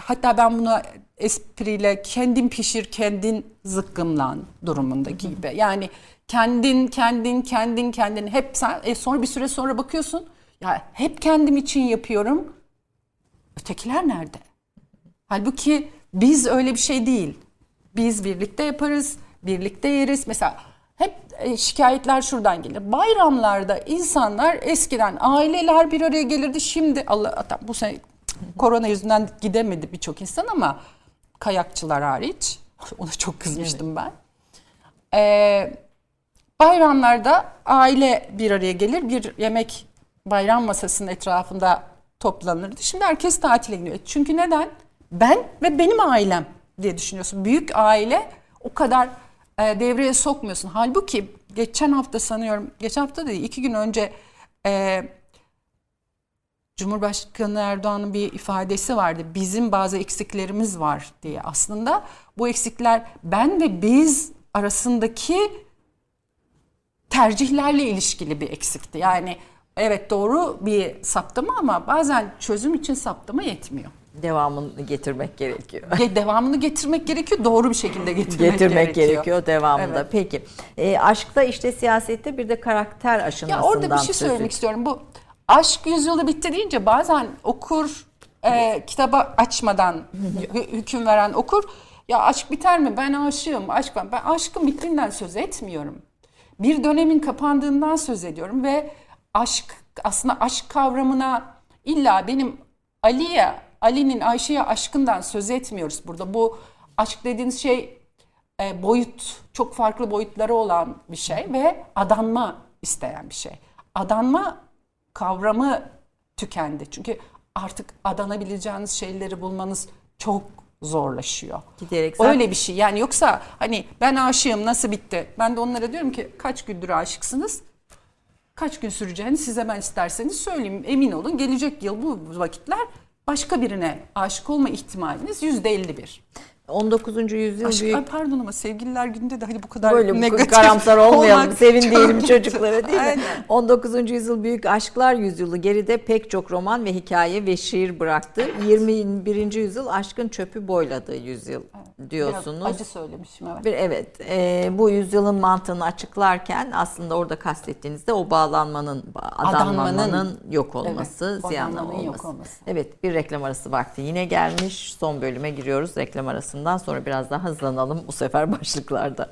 Speaker 2: hatta ben bunu espriyle kendin pişir, kendin zıkkımlan durumundaki gibi. Yani kendin, kendin, kendin, kendin hep sen e, sonra bir süre sonra bakıyorsun ya hep kendim için yapıyorum. Ötekiler nerede? Halbuki biz öyle bir şey değil. Biz birlikte yaparız, birlikte yeriz. Mesela hep e, şikayetler şuradan gelir. Bayramlarda insanlar eskiden aileler bir araya gelirdi. Şimdi Allah bu sene korona yüzünden gidemedi birçok insan ama kayakçılar hariç. Ona çok kızmıştım ben. Ee, bayramlarda aile bir araya gelir. Bir yemek bayram masasının etrafında toplanırdı. Şimdi herkes tatile gidiyor. Çünkü neden? Ben ve benim ailem diye düşünüyorsun. Büyük aile o kadar e, devreye sokmuyorsun. Halbuki geçen hafta sanıyorum, geçen hafta değil iki gün önce e, Cumhurbaşkanı Erdoğan'ın bir ifadesi vardı. Bizim bazı eksiklerimiz var diye. Aslında bu eksikler ben ve biz arasındaki tercihlerle ilişkili bir eksikti. Yani evet doğru bir saptama ama bazen çözüm için saptama yetmiyor.
Speaker 1: Devamını getirmek gerekiyor.
Speaker 2: Ge- Devamını getirmek gerekiyor, doğru bir şekilde getirmek,
Speaker 1: getirmek
Speaker 2: gerekiyor.
Speaker 1: gerekiyor devamında.
Speaker 2: Evet.
Speaker 1: Peki. E, aşkta işte siyasette bir de karakter aşınmasından
Speaker 2: Ya orada bir şey söylemek
Speaker 1: ediyor.
Speaker 2: istiyorum. Bu aşk yüzyılı bitti deyince bazen okur e, kitaba açmadan hü- hüküm veren okur ya aşk biter mi? Ben aşığım. Aşk ben. Ben aşkın bittiğinden söz etmiyorum. Bir dönemin kapandığından söz ediyorum ve aşk aslında aşk kavramına illa benim Ali'ye, Ali'nin Ayşe'ye aşkından söz etmiyoruz burada. Bu aşk dediğiniz şey e, boyut, çok farklı boyutları olan bir şey ve adanma isteyen bir şey. Adanma kavramı tükendi. Çünkü artık adanabileceğiniz şeyleri bulmanız çok zorlaşıyor.
Speaker 1: Giderek zaten-
Speaker 2: Öyle bir şey. Yani yoksa hani ben aşığım nasıl bitti? Ben de onlara diyorum ki kaç gündür aşıksınız? Kaç gün süreceğini size ben isterseniz söyleyeyim. Emin olun gelecek yıl bu vakitler başka birine aşık olma ihtimaliniz yüzde 51.
Speaker 1: 19. yüzyıl
Speaker 2: Aşk,
Speaker 1: büyük
Speaker 2: ay pardon ama sevgililer günde de hani bu kadar
Speaker 1: Böyle
Speaker 2: negatif
Speaker 1: karamsar olmayalım. Sevin diyelim çocuklara değil mi?
Speaker 2: Aynen.
Speaker 1: 19. yüzyıl büyük aşklar yüzyılı geride pek çok roman ve hikaye ve şiir bıraktı. 21. yüzyıl aşkın çöpü boyladığı yüzyıl diyorsunuz.
Speaker 2: Biraz acı söylemişim evet.
Speaker 1: Bir evet e, bu yüzyılın mantığını açıklarken aslında orada kastettiğinizde o bağlanmanın, ba- adanmanın
Speaker 2: Adanmanın,
Speaker 1: yok olması,
Speaker 2: evet,
Speaker 1: ziyanlı
Speaker 2: yok
Speaker 1: olması.
Speaker 2: olması.
Speaker 1: Evet bir reklam arası vakti yine gelmiş. Son bölüme giriyoruz reklam arasından sonra biraz daha hızlanalım bu sefer başlıklarda.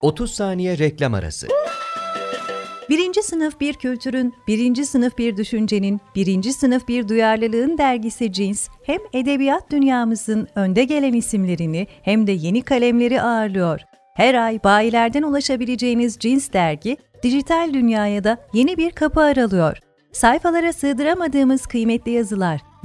Speaker 4: 30 saniye reklam arası.
Speaker 3: Birinci sınıf bir kültürün, birinci sınıf bir düşüncenin, birinci sınıf bir duyarlılığın dergisi Cins, hem edebiyat dünyamızın önde gelen isimlerini hem de yeni kalemleri ağırlıyor. Her ay bayilerden ulaşabileceğiniz Cins dergi, dijital dünyaya da yeni bir kapı aralıyor. Sayfalara sığdıramadığımız kıymetli yazılar,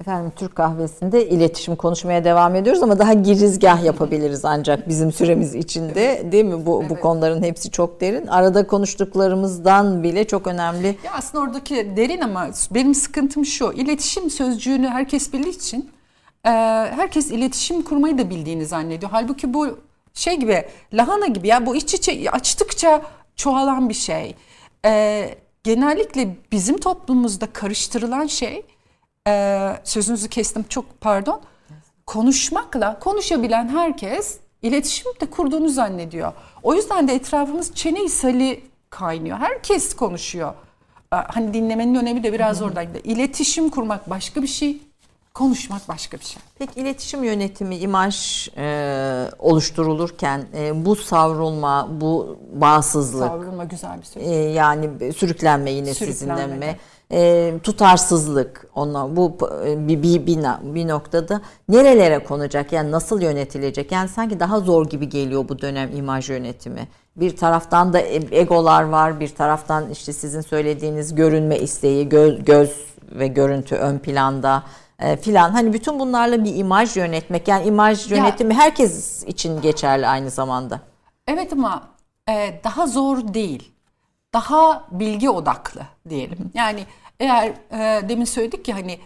Speaker 1: Efendim Türk kahvesinde iletişim konuşmaya devam ediyoruz ama daha girizgah yapabiliriz ancak bizim süremiz içinde değil mi? Bu, bu konuların hepsi çok derin. Arada konuştuklarımızdan bile çok önemli.
Speaker 2: Ya aslında oradaki derin ama benim sıkıntım şu. İletişim sözcüğünü herkes bildiği için e, herkes iletişim kurmayı da bildiğini zannediyor. Halbuki bu şey gibi lahana gibi ya bu iç içe açtıkça çoğalan bir şey. E, genellikle bizim toplumumuzda karıştırılan şey e, sözünüzü kestim çok pardon. Konuşmakla konuşabilen herkes iletişim de kurduğunu zannediyor. O yüzden de etrafımız çene ishali kaynıyor. Herkes konuşuyor. Aa, Hani dinlemenin önemi de biraz oradan gidiyor. İletişim kurmak başka bir şey. Konuşmak başka bir şey.
Speaker 1: Peki iletişim yönetimi, imaj e, oluşturulurken e, bu savrulma, bu bağımsızlık,
Speaker 2: Savrulma güzel bir söz.
Speaker 1: e, yani sürüklenme yine
Speaker 2: Sürüklenme,
Speaker 1: sizinle mi? E, tutarsızlık ona bu e, bir, bir, bir, bir noktada nerelere konacak yani nasıl yönetilecek yani sanki daha zor gibi geliyor bu dönem imaj yönetimi bir taraftan da e- egolar var bir taraftan işte sizin söylediğiniz görünme isteği göz, göz ve görüntü ön planda e, filan hani bütün bunlarla bir imaj yönetmek yani imaj
Speaker 2: Ya-
Speaker 1: yönetimi herkes için geçerli aynı zamanda.
Speaker 2: Evet ama e, daha zor değil. Daha bilgi odaklı diyelim. Yani eğer e, demin söyledik ki hani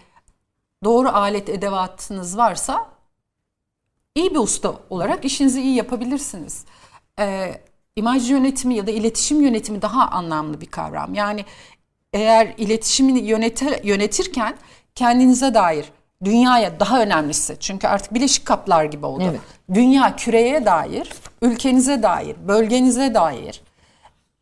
Speaker 2: doğru alet edevatınız varsa iyi bir usta olarak işinizi iyi yapabilirsiniz. E, imaj yönetimi ya da iletişim yönetimi daha anlamlı bir kavram. Yani eğer iletişimi yönetir, yönetirken kendinize dair dünyaya daha önemlisi çünkü artık bileşik kaplar gibi oldu.
Speaker 1: Evet.
Speaker 2: Dünya küreye dair, ülkenize dair, bölgenize dair,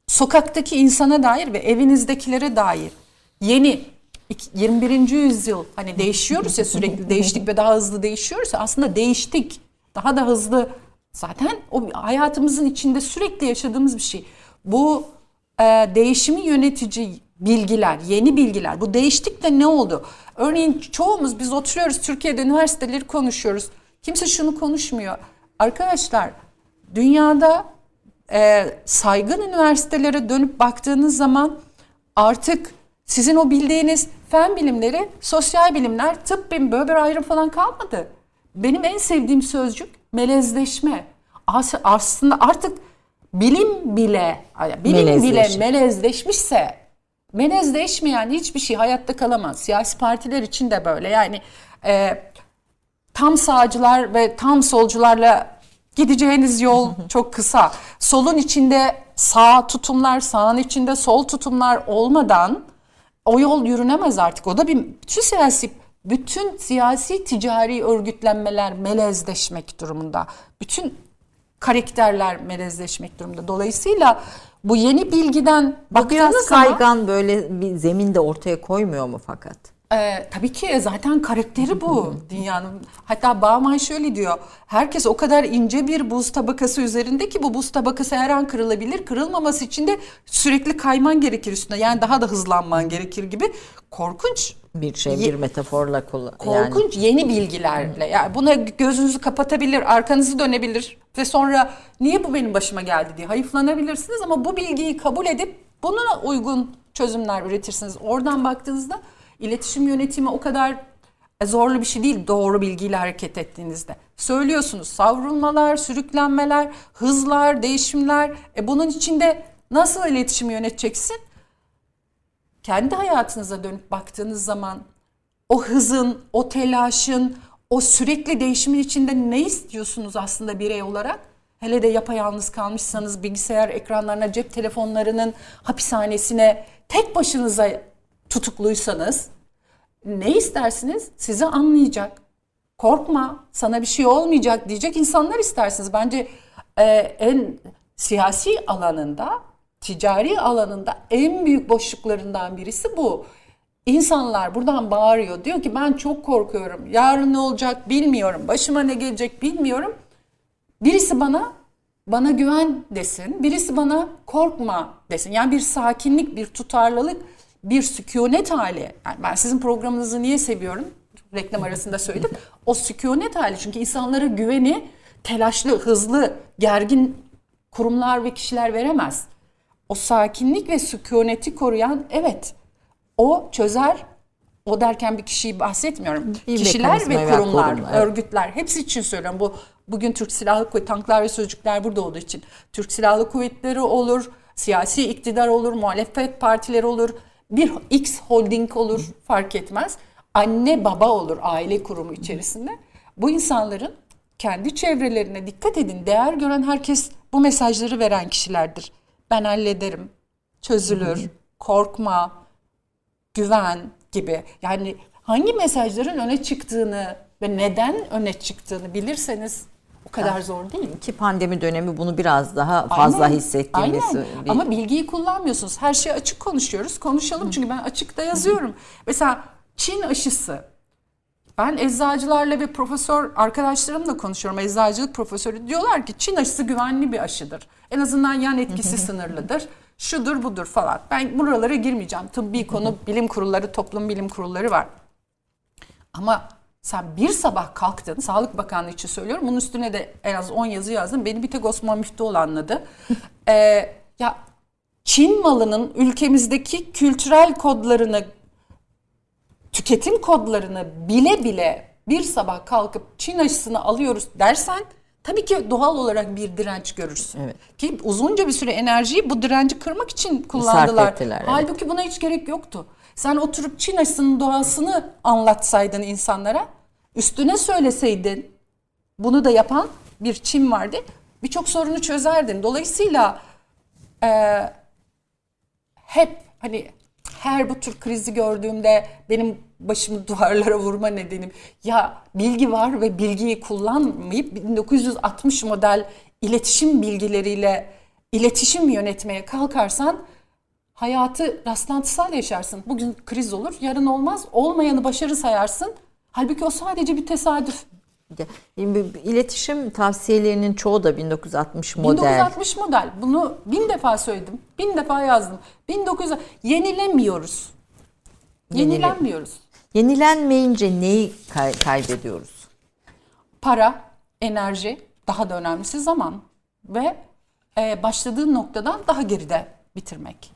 Speaker 2: sokaktaki insana dair ve evinizdekilere dair yeni ik- 21. yüzyıl hani değişiyoruz ya sürekli değiştik ve daha hızlı değişiyoruz ya aslında değiştik. Daha da hızlı zaten o hayatımızın içinde sürekli yaşadığımız bir şey. Bu e, değişimi yönetici bilgiler, yeni bilgiler. Bu değiştik de ne oldu? Örneğin çoğumuz biz oturuyoruz Türkiye'de üniversiteleri konuşuyoruz. Kimse şunu konuşmuyor. Arkadaşlar dünyada e, saygın üniversitelere dönüp baktığınız zaman artık sizin o bildiğiniz fen bilimleri, sosyal bilimler, tıp bilim böyle bir ayrım falan kalmadı. Benim en sevdiğim sözcük melezleşme. As- Aslında artık bilim bile, bilim bile
Speaker 1: Melezleşme.
Speaker 2: melezleşmişse melezleşmeyen hiçbir şey hayatta kalamaz. Siyasi partiler için de böyle. Yani e, tam sağcılar ve tam solcularla gideceğiniz yol çok kısa. Solun içinde sağ tutumlar, sağın içinde sol tutumlar olmadan o yol yürünemez artık. O da bir bütün siyasi bütün siyasi ticari örgütlenmeler melezleşmek durumunda. Bütün karakterler melezleşmek durumunda. Dolayısıyla bu yeni bilgiden
Speaker 1: Bu biraz
Speaker 2: baktığınız zaman
Speaker 1: kaygan böyle bir zeminde ortaya koymuyor mu fakat?
Speaker 2: Ee, tabii ki zaten karakteri bu dünyanın. Hatta Bauman şöyle diyor. Herkes o kadar ince bir buz tabakası üzerinde ki bu buz tabakası her an kırılabilir. Kırılmaması için de sürekli kayman gerekir üstüne. Yani daha da hızlanman gerekir gibi. Korkunç.
Speaker 1: Bir şey bir metaforla kullan. Yani
Speaker 2: Korkunç yeni bilgilerle. Yani buna gözünüzü kapatabilir, arkanızı dönebilir ve sonra niye bu benim başıma geldi diye hayıflanabilirsiniz ama bu bilgiyi kabul edip buna uygun çözümler üretirsiniz. Oradan baktığınızda iletişim yönetimi o kadar zorlu bir şey değil doğru bilgiyle hareket ettiğinizde. Söylüyorsunuz savrulmalar, sürüklenmeler, hızlar, değişimler. E bunun içinde nasıl iletişimi yöneteceksin? kendi hayatınıza dönüp baktığınız zaman o hızın, o telaşın, o sürekli değişimin içinde ne istiyorsunuz aslında birey olarak? Hele de yapayalnız kalmışsanız bilgisayar ekranlarına, cep telefonlarının hapishanesine tek başınıza tutukluysanız ne istersiniz? Sizi anlayacak. Korkma, sana bir şey olmayacak diyecek insanlar istersiniz. Bence e, en siyasi alanında, ticari alanında en büyük boşluklarından birisi bu. İnsanlar buradan bağırıyor. Diyor ki ben çok korkuyorum. Yarın ne olacak bilmiyorum. Başıma ne gelecek bilmiyorum. Birisi bana bana güven desin. Birisi bana korkma desin. Yani bir sakinlik, bir tutarlılık, bir sükunet hali. Yani ben sizin programınızı niye seviyorum? Reklam arasında söyledim. O sükunet hali. Çünkü insanlara güveni telaşlı, hızlı, gergin kurumlar ve kişiler veremez. O sakinlik ve sükuneti koruyan evet o çözer. O derken bir kişiyi bahsetmiyorum.
Speaker 1: Bir
Speaker 2: Kişiler ve kurumlar,
Speaker 1: kurum, evet.
Speaker 2: örgütler hepsi için söylüyorum. Bu bugün Türk Silahlı Kuvvetleri, tanklar ve sözcükler burada olduğu için Türk Silahlı Kuvvetleri olur, siyasi iktidar olur, muhalefet partileri olur, bir X holding olur fark etmez. Anne baba olur aile kurumu içerisinde. Bu insanların kendi çevrelerine dikkat edin. Değer gören herkes bu mesajları veren kişilerdir. Ben hallederim, çözülür, korkma, güven gibi. Yani hangi mesajların öne çıktığını ve neden öne çıktığını bilirseniz o kadar zor değil.
Speaker 1: ki pandemi dönemi bunu biraz daha fazla
Speaker 2: Aynen,
Speaker 1: hissettiğimiz
Speaker 2: aynen.
Speaker 1: bir-
Speaker 2: Ama bilgiyi kullanmıyorsunuz. Her şeyi açık konuşuyoruz. Konuşalım çünkü ben açıkta yazıyorum. Mesela Çin aşısı Ben eczacılarla ve profesör arkadaşlarımla konuşuyorum. Eczacılık profesörü diyorlar ki Çin aşısı güvenli bir aşıdır. En azından yan etkisi sınırlıdır. Şudur budur falan. Ben buralara girmeyeceğim. Tıbbi konu bilim kurulları, toplum bilim kurulları var. Ama sen bir sabah kalktın, Sağlık Bakanlığı için söylüyorum. Bunun üstüne de en az 10 yazı yazdım. Beni bir tek Osman Müftüoğlu anladı. ee, ya Çin malının ülkemizdeki kültürel kodlarını, tüketim kodlarını bile bile bir sabah kalkıp Çin aşısını alıyoruz dersen tabii ki doğal olarak bir direnç görürsün.
Speaker 1: Evet.
Speaker 2: Ki uzunca bir süre enerjiyi bu direnci kırmak için kullandılar.
Speaker 1: ettiler, evet.
Speaker 2: Halbuki buna hiç gerek yoktu. Sen oturup Çin aşısının doğasını anlatsaydın insanlara, üstüne söyleseydin, bunu da yapan bir Çin vardı, birçok sorunu çözerdin. Dolayısıyla e, hep hani her bu tür krizi gördüğümde benim başımı duvarlara vurma nedenim ya bilgi var ve bilgiyi kullanmayıp 1960 model iletişim bilgileriyle iletişim yönetmeye kalkarsan hayatı rastlantısal yaşarsın. Bugün kriz olur, yarın olmaz. Olmayanı başarı sayarsın. Halbuki o sadece bir tesadüf.
Speaker 1: İletişim tavsiyelerinin çoğu da 1960 model.
Speaker 2: 1960 model. Bunu bin defa söyledim. Bin defa yazdım. 1900 yenilemiyoruz. Yenilenmiyoruz.
Speaker 1: Yenilenmeyince neyi kay- kaybediyoruz?
Speaker 2: Para, enerji, daha da önemlisi zaman ve e, başladığın noktadan daha geride bitirmek.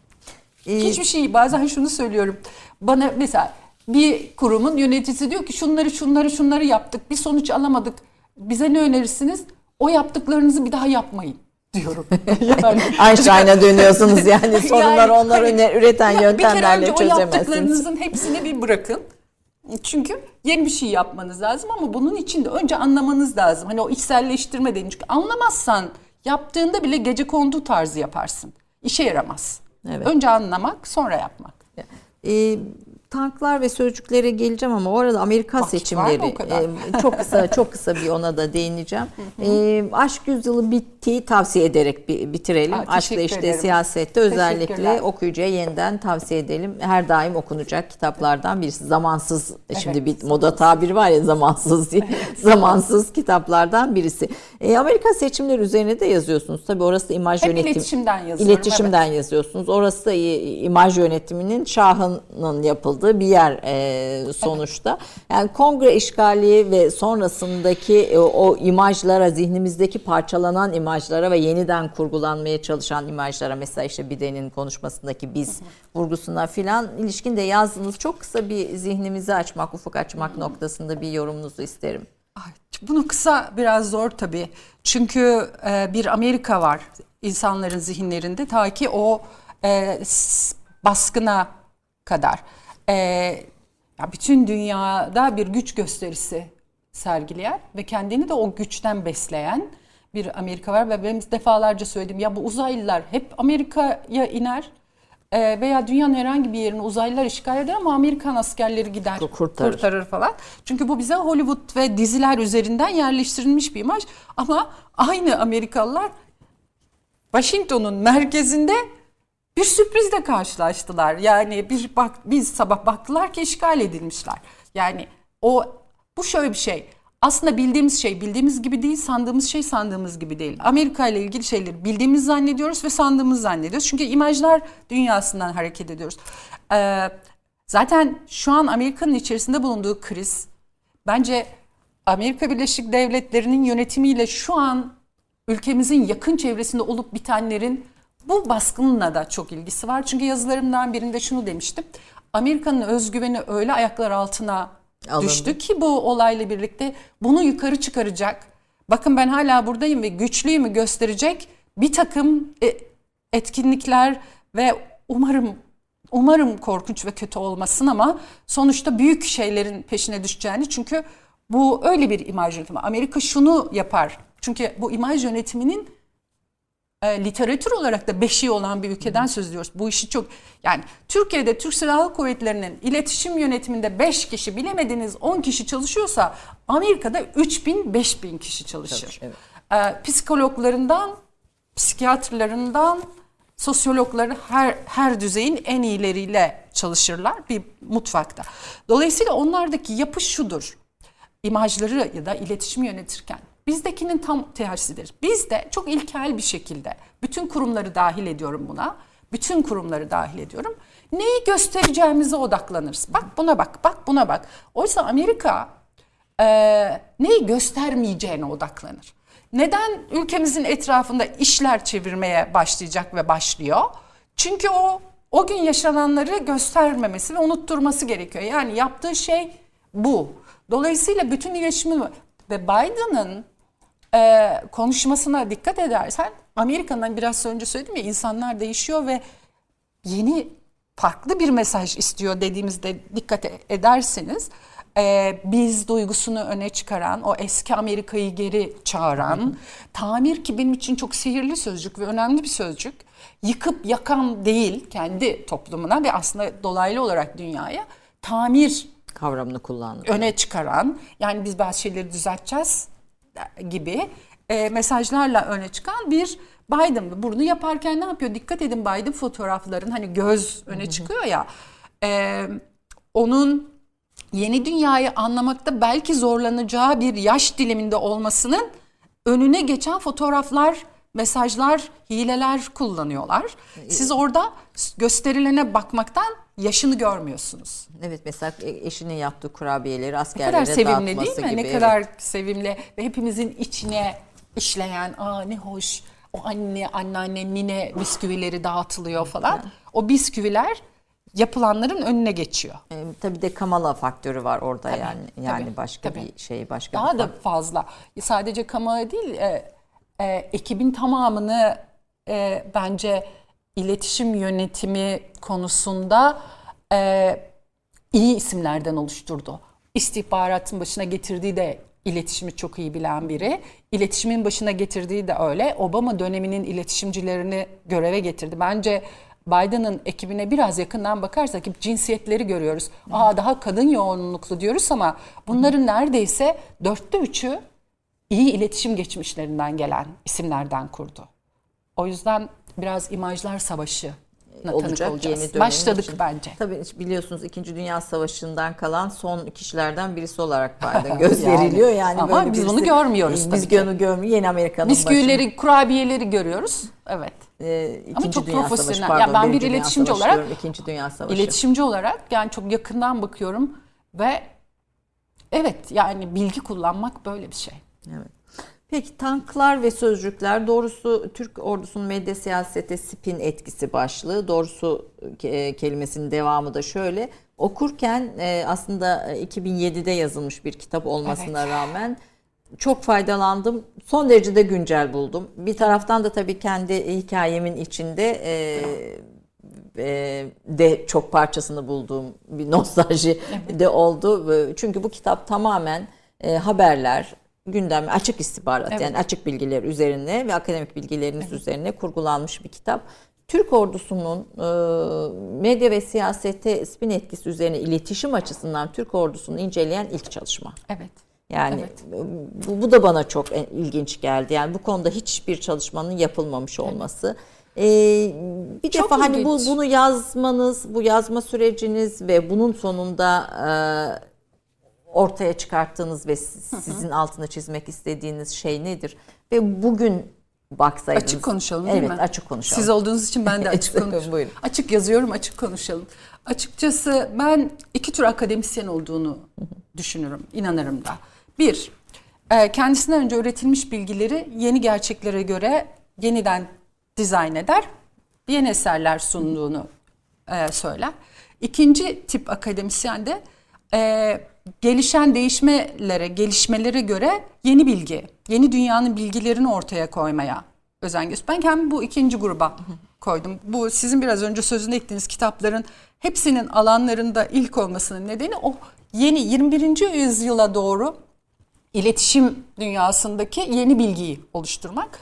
Speaker 1: Ee,
Speaker 2: Hiçbir şey bazen şunu söylüyorum. Bana mesela bir kurumun yöneticisi diyor ki şunları şunları şunları yaptık bir sonuç alamadık. Bize ne önerirsiniz? O yaptıklarınızı bir daha yapmayın diyorum. yani,
Speaker 1: Einstein'a dönüyorsunuz yani sorunlar
Speaker 2: Yani
Speaker 1: onlar
Speaker 2: hani-
Speaker 1: üreten
Speaker 2: Ya bir kere
Speaker 1: yöntemlerle
Speaker 2: önce o
Speaker 1: çözemezsiniz.
Speaker 2: yaptıklarınızın hepsini bir bırakın. Çünkü yeni bir şey yapmanız lazım ama bunun için de önce anlamanız lazım. Hani o içselleştirme deyin. Çünkü anlamazsan yaptığında bile gece kondu tarzı yaparsın. İşe yaramaz.
Speaker 1: Evet.
Speaker 2: Önce anlamak sonra yapmak.
Speaker 1: Ee, tanklar ve sözcüklere geleceğim ama o arada Amerika
Speaker 2: Vakit
Speaker 1: seçimleri e, çok kısa çok kısa bir ona da değineceğim. Ee, aşk yüzyılı bittiği tavsiye ederek bi- bitirelim.
Speaker 2: Aa,
Speaker 1: Aşkla işte
Speaker 2: ederim.
Speaker 1: siyasette özellikle okuyucuya yeniden tavsiye edelim. Her daim okunacak kitaplardan birisi. Zamansız şimdi bir moda tabiri var ya zamansız diye. Zamansız kitaplardan birisi. Ee, Amerika seçimleri üzerine de yazıyorsunuz. Tabii orası imaj
Speaker 2: Hep
Speaker 1: yönetim.
Speaker 2: iletişimden yazıyorum.
Speaker 1: İletişimden yazıyorsunuz. Orası da imaj yönetiminin şahının yapıldığı bir yer e, sonuçta. Yani kongre işgali ve sonrasındaki e, o imajlara, zihnimizdeki parçalanan imajlara ve yeniden kurgulanmaya çalışan imajlara mesela işte Biden'in konuşmasındaki biz vurgusuna filan ilişkin de yazdınız. Çok kısa bir zihnimizi açmak, ufuk açmak noktasında bir yorumunuzu isterim.
Speaker 2: Bunu kısa biraz zor tabii. Çünkü e, bir Amerika var insanların zihinlerinde ta ki o e, baskına kadar. E, ya bütün dünyada bir güç gösterisi sergileyen ve kendini de o güçten besleyen bir Amerika var ve ben defalarca söyledim ya bu uzaylılar hep Amerika'ya iner e, veya dünyanın herhangi bir yerini uzaylılar işgal eder ama Amerikan askerleri gider
Speaker 1: Kurtarır.
Speaker 2: kurtarır falan. Çünkü bu bize Hollywood ve diziler üzerinden yerleştirilmiş bir imaj ama aynı Amerikalılar Washington'un merkezinde bir sürprizle karşılaştılar. Yani bir bak biz sabah baktılar ki işgal edilmişler. Yani o bu şöyle bir şey. Aslında bildiğimiz şey bildiğimiz gibi değil, sandığımız şey sandığımız gibi değil. Amerika ile ilgili şeyleri bildiğimiz zannediyoruz ve sandığımız zannediyoruz. Çünkü imajlar dünyasından hareket ediyoruz. Ee, zaten şu an Amerika'nın içerisinde bulunduğu kriz bence Amerika Birleşik Devletleri'nin yönetimiyle şu an ülkemizin yakın çevresinde olup bitenlerin bu baskınla da çok ilgisi var. Çünkü yazılarımdan birinde şunu demiştim. Amerika'nın özgüveni öyle ayaklar altına
Speaker 1: Alındı.
Speaker 2: düştü ki bu olayla birlikte bunu yukarı çıkaracak. Bakın ben hala buradayım ve güçlüyümü gösterecek bir takım e, etkinlikler ve umarım umarım korkunç ve kötü olmasın ama sonuçta büyük şeylerin peşine düşeceğini çünkü bu öyle bir imaj yönetimi. Amerika şunu yapar. Çünkü bu imaj yönetiminin e, literatür olarak da beşiği olan bir ülkeden söz ediyoruz. Bu işi çok yani Türkiye'de Türk Silahlı Kuvvetleri'nin iletişim yönetiminde 5 kişi bilemediniz 10 kişi çalışıyorsa Amerika'da 3000 5000 kişi çalışır. E, psikologlarından psikiyatrlarından sosyologları her her düzeyin en iyileriyle çalışırlar bir mutfakta. Dolayısıyla onlardaki yapı şudur. imajları ya da iletişimi yönetirken bizdekinin tam tersidir. Bizde çok ilkel bir şekilde bütün kurumları dahil ediyorum buna. Bütün kurumları dahil ediyorum. Neyi göstereceğimize odaklanırız. Bak buna bak, bak buna bak. Oysa Amerika e, neyi göstermeyeceğine odaklanır. Neden ülkemizin etrafında işler çevirmeye başlayacak ve başlıyor? Çünkü o o gün yaşananları göstermemesi ve unutturması gerekiyor. Yani yaptığı şey bu. Dolayısıyla bütün iletişimi ve Biden'ın e, konuşmasına dikkat edersen Amerika'nın biraz önce söyledim ya insanlar değişiyor ve yeni farklı bir mesaj istiyor dediğimizde dikkat ederseniz e, biz duygusunu öne çıkaran, o eski Amerika'yı geri çağıran, tamir ki benim için çok sihirli sözcük ve önemli bir sözcük. Yıkıp yakan değil kendi toplumuna ve aslında dolaylı olarak dünyaya tamir
Speaker 1: kavramını kullandı.
Speaker 2: öne çıkaran yani biz bazı şeyleri düzelteceğiz gibi e, mesajlarla öne çıkan bir Biden. Bunu yaparken ne yapıyor? Dikkat edin Biden fotoğrafların hani göz öne çıkıyor ya. E, onun yeni dünyayı anlamakta belki zorlanacağı bir yaş diliminde olmasının önüne geçen fotoğraflar, mesajlar, hileler kullanıyorlar. Siz orada gösterilene bakmaktan yaşını görmüyorsunuz.
Speaker 1: Evet mesela eşinin yaptığı kurabiyeleri
Speaker 2: Ne
Speaker 1: askerlere
Speaker 2: kadar sevimli
Speaker 1: dağıtması
Speaker 2: değil mi?
Speaker 1: gibi.
Speaker 2: Ne
Speaker 1: evet.
Speaker 2: kadar sevimli ve hepimizin içine işleyen, aa ne hoş o anne, anneanne, nine bisküvileri dağıtılıyor falan. O bisküviler yapılanların önüne geçiyor.
Speaker 1: E, tabii de Kamala faktörü var orada yani. Yani
Speaker 2: tabii,
Speaker 1: başka
Speaker 2: tabii.
Speaker 1: bir şey, başka
Speaker 2: Daha
Speaker 1: bir
Speaker 2: da fazla. Sadece Kamala değil, e, e, ekibin tamamını e, bence iletişim yönetimi konusunda e, iyi isimlerden oluşturdu. İstihbaratın başına getirdiği de iletişimi çok iyi bilen biri. İletişimin başına getirdiği de öyle. Obama döneminin iletişimcilerini göreve getirdi. Bence Biden'ın ekibine biraz yakından bakarsak hep cinsiyetleri görüyoruz. Aa daha kadın yoğunluklu diyoruz ama bunların neredeyse dörtte üçü iyi iletişim geçmişlerinden gelen isimlerden kurdu. O yüzden biraz imajlar savaşı tanık
Speaker 1: olacak
Speaker 2: olacağız.
Speaker 1: yeni dönemin
Speaker 2: Başladık
Speaker 1: için.
Speaker 2: bence.
Speaker 1: Tabii biliyorsunuz 2. Dünya Savaşı'ndan kalan son kişilerden birisi olarak Biden gösteriliyor. Yani,
Speaker 2: Ama
Speaker 1: böyle
Speaker 2: biz
Speaker 1: birisi-
Speaker 2: bunu görmüyoruz
Speaker 1: Biz
Speaker 2: tabii ki.
Speaker 1: bunu görmüyoruz. Yeni Amerika'nın
Speaker 2: Bisküvileri, kurabiyeleri görüyoruz. Evet.
Speaker 1: Ee,
Speaker 2: Ama çok
Speaker 1: Dünya Savaşı,
Speaker 2: profesyonel.
Speaker 1: pardon,
Speaker 2: Ya ben bir iletişimci
Speaker 1: Savaşı
Speaker 2: olarak-
Speaker 1: diyorum, İkinci Dünya Savaşı.
Speaker 2: İletişimci olarak yani çok yakından bakıyorum ve evet yani bilgi kullanmak böyle bir şey.
Speaker 1: Evet. Peki tanklar ve sözcükler doğrusu Türk ordusunun medya siyasete spin etkisi başlığı. Doğrusu e, kelimesinin devamı da şöyle. Okurken e, aslında 2007'de yazılmış bir kitap olmasına rağmen çok faydalandım. Son derece de güncel buldum. Bir taraftan da tabii kendi hikayemin içinde e, e, de çok parçasını bulduğum bir nostalji de oldu. Çünkü bu kitap tamamen e, haberler, gündem, açık istihbarat
Speaker 2: Evet.
Speaker 1: yani açık bilgiler üzerine ve akademik bilgileriniz üzerine kurgulanmış bir kitap. Türk ordusunun e, medya ve siyasete spin etkisi üzerine iletişim açısından Türk ordusunu inceleyen ilk çalışma.
Speaker 2: Evet.
Speaker 1: Yani
Speaker 2: Evet.
Speaker 1: bu, bu da bana çok en- ilginç geldi. Yani bu konuda hiçbir çalışmanın yapılmamış olması. Ee, bir
Speaker 2: Çok
Speaker 1: defa hani bu
Speaker 2: ilginç.
Speaker 1: bunu yazmanız, bu yazma süreciniz ve bunun sonunda e, ortaya çıkarttığınız ve siz- sizin altını çizmek istediğiniz şey nedir? Ve bugün baksaydınız.
Speaker 2: Açık konuşalım değil
Speaker 1: evet,
Speaker 2: mi?
Speaker 1: açık konuşalım.
Speaker 2: Siz olduğunuz için ben de açık
Speaker 1: Evet,
Speaker 2: konuşuyorum.
Speaker 1: buyurun.
Speaker 2: Açık yazıyorum, açık konuşalım. Açıkçası ben iki tür akademisyen olduğunu düşünürüm, inanırım da. Bir, e, kendisinden önce üretilmiş bilgileri yeni gerçeklere göre yeniden dizayn eder, yeni eserler sunduğunu e, söyler. İkinci tip akademisyen de e, gelişen değişmelere, gelişmelere göre yeni bilgi, yeni dünyanın bilgilerini ortaya koymaya özen gösteriyor. Ben kendimi bu ikinci gruba koydum. Bu sizin biraz önce sözünü ettiğiniz kitapların hepsinin alanlarında ilk olmasının nedeni o yeni 21. yüzyıla doğru iletişim dünyasındaki yeni bilgiyi oluşturmak.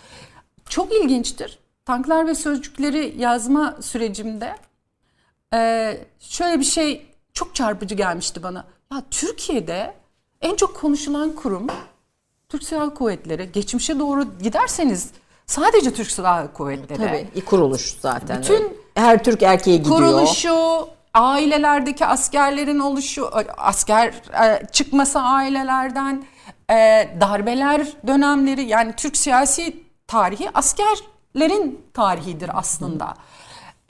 Speaker 2: Çok ilginçtir. Tanklar ve sözcükleri yazma sürecimde şöyle bir şey çok çarpıcı gelmişti bana. Ya Türkiye'de en çok konuşulan kurum Türk Silahlı Kuvvetleri. Geçmişe doğru giderseniz sadece Türk Silahlı Kuvvetleri.
Speaker 1: Tabii kuruluş zaten.
Speaker 2: Bütün
Speaker 1: her Türk erkeği gidiyor.
Speaker 2: Kuruluşu, ailelerdeki askerlerin oluşu, asker e, çıkması ailelerden, e, darbeler dönemleri yani Türk siyasi tarihi askerlerin tarihidir aslında.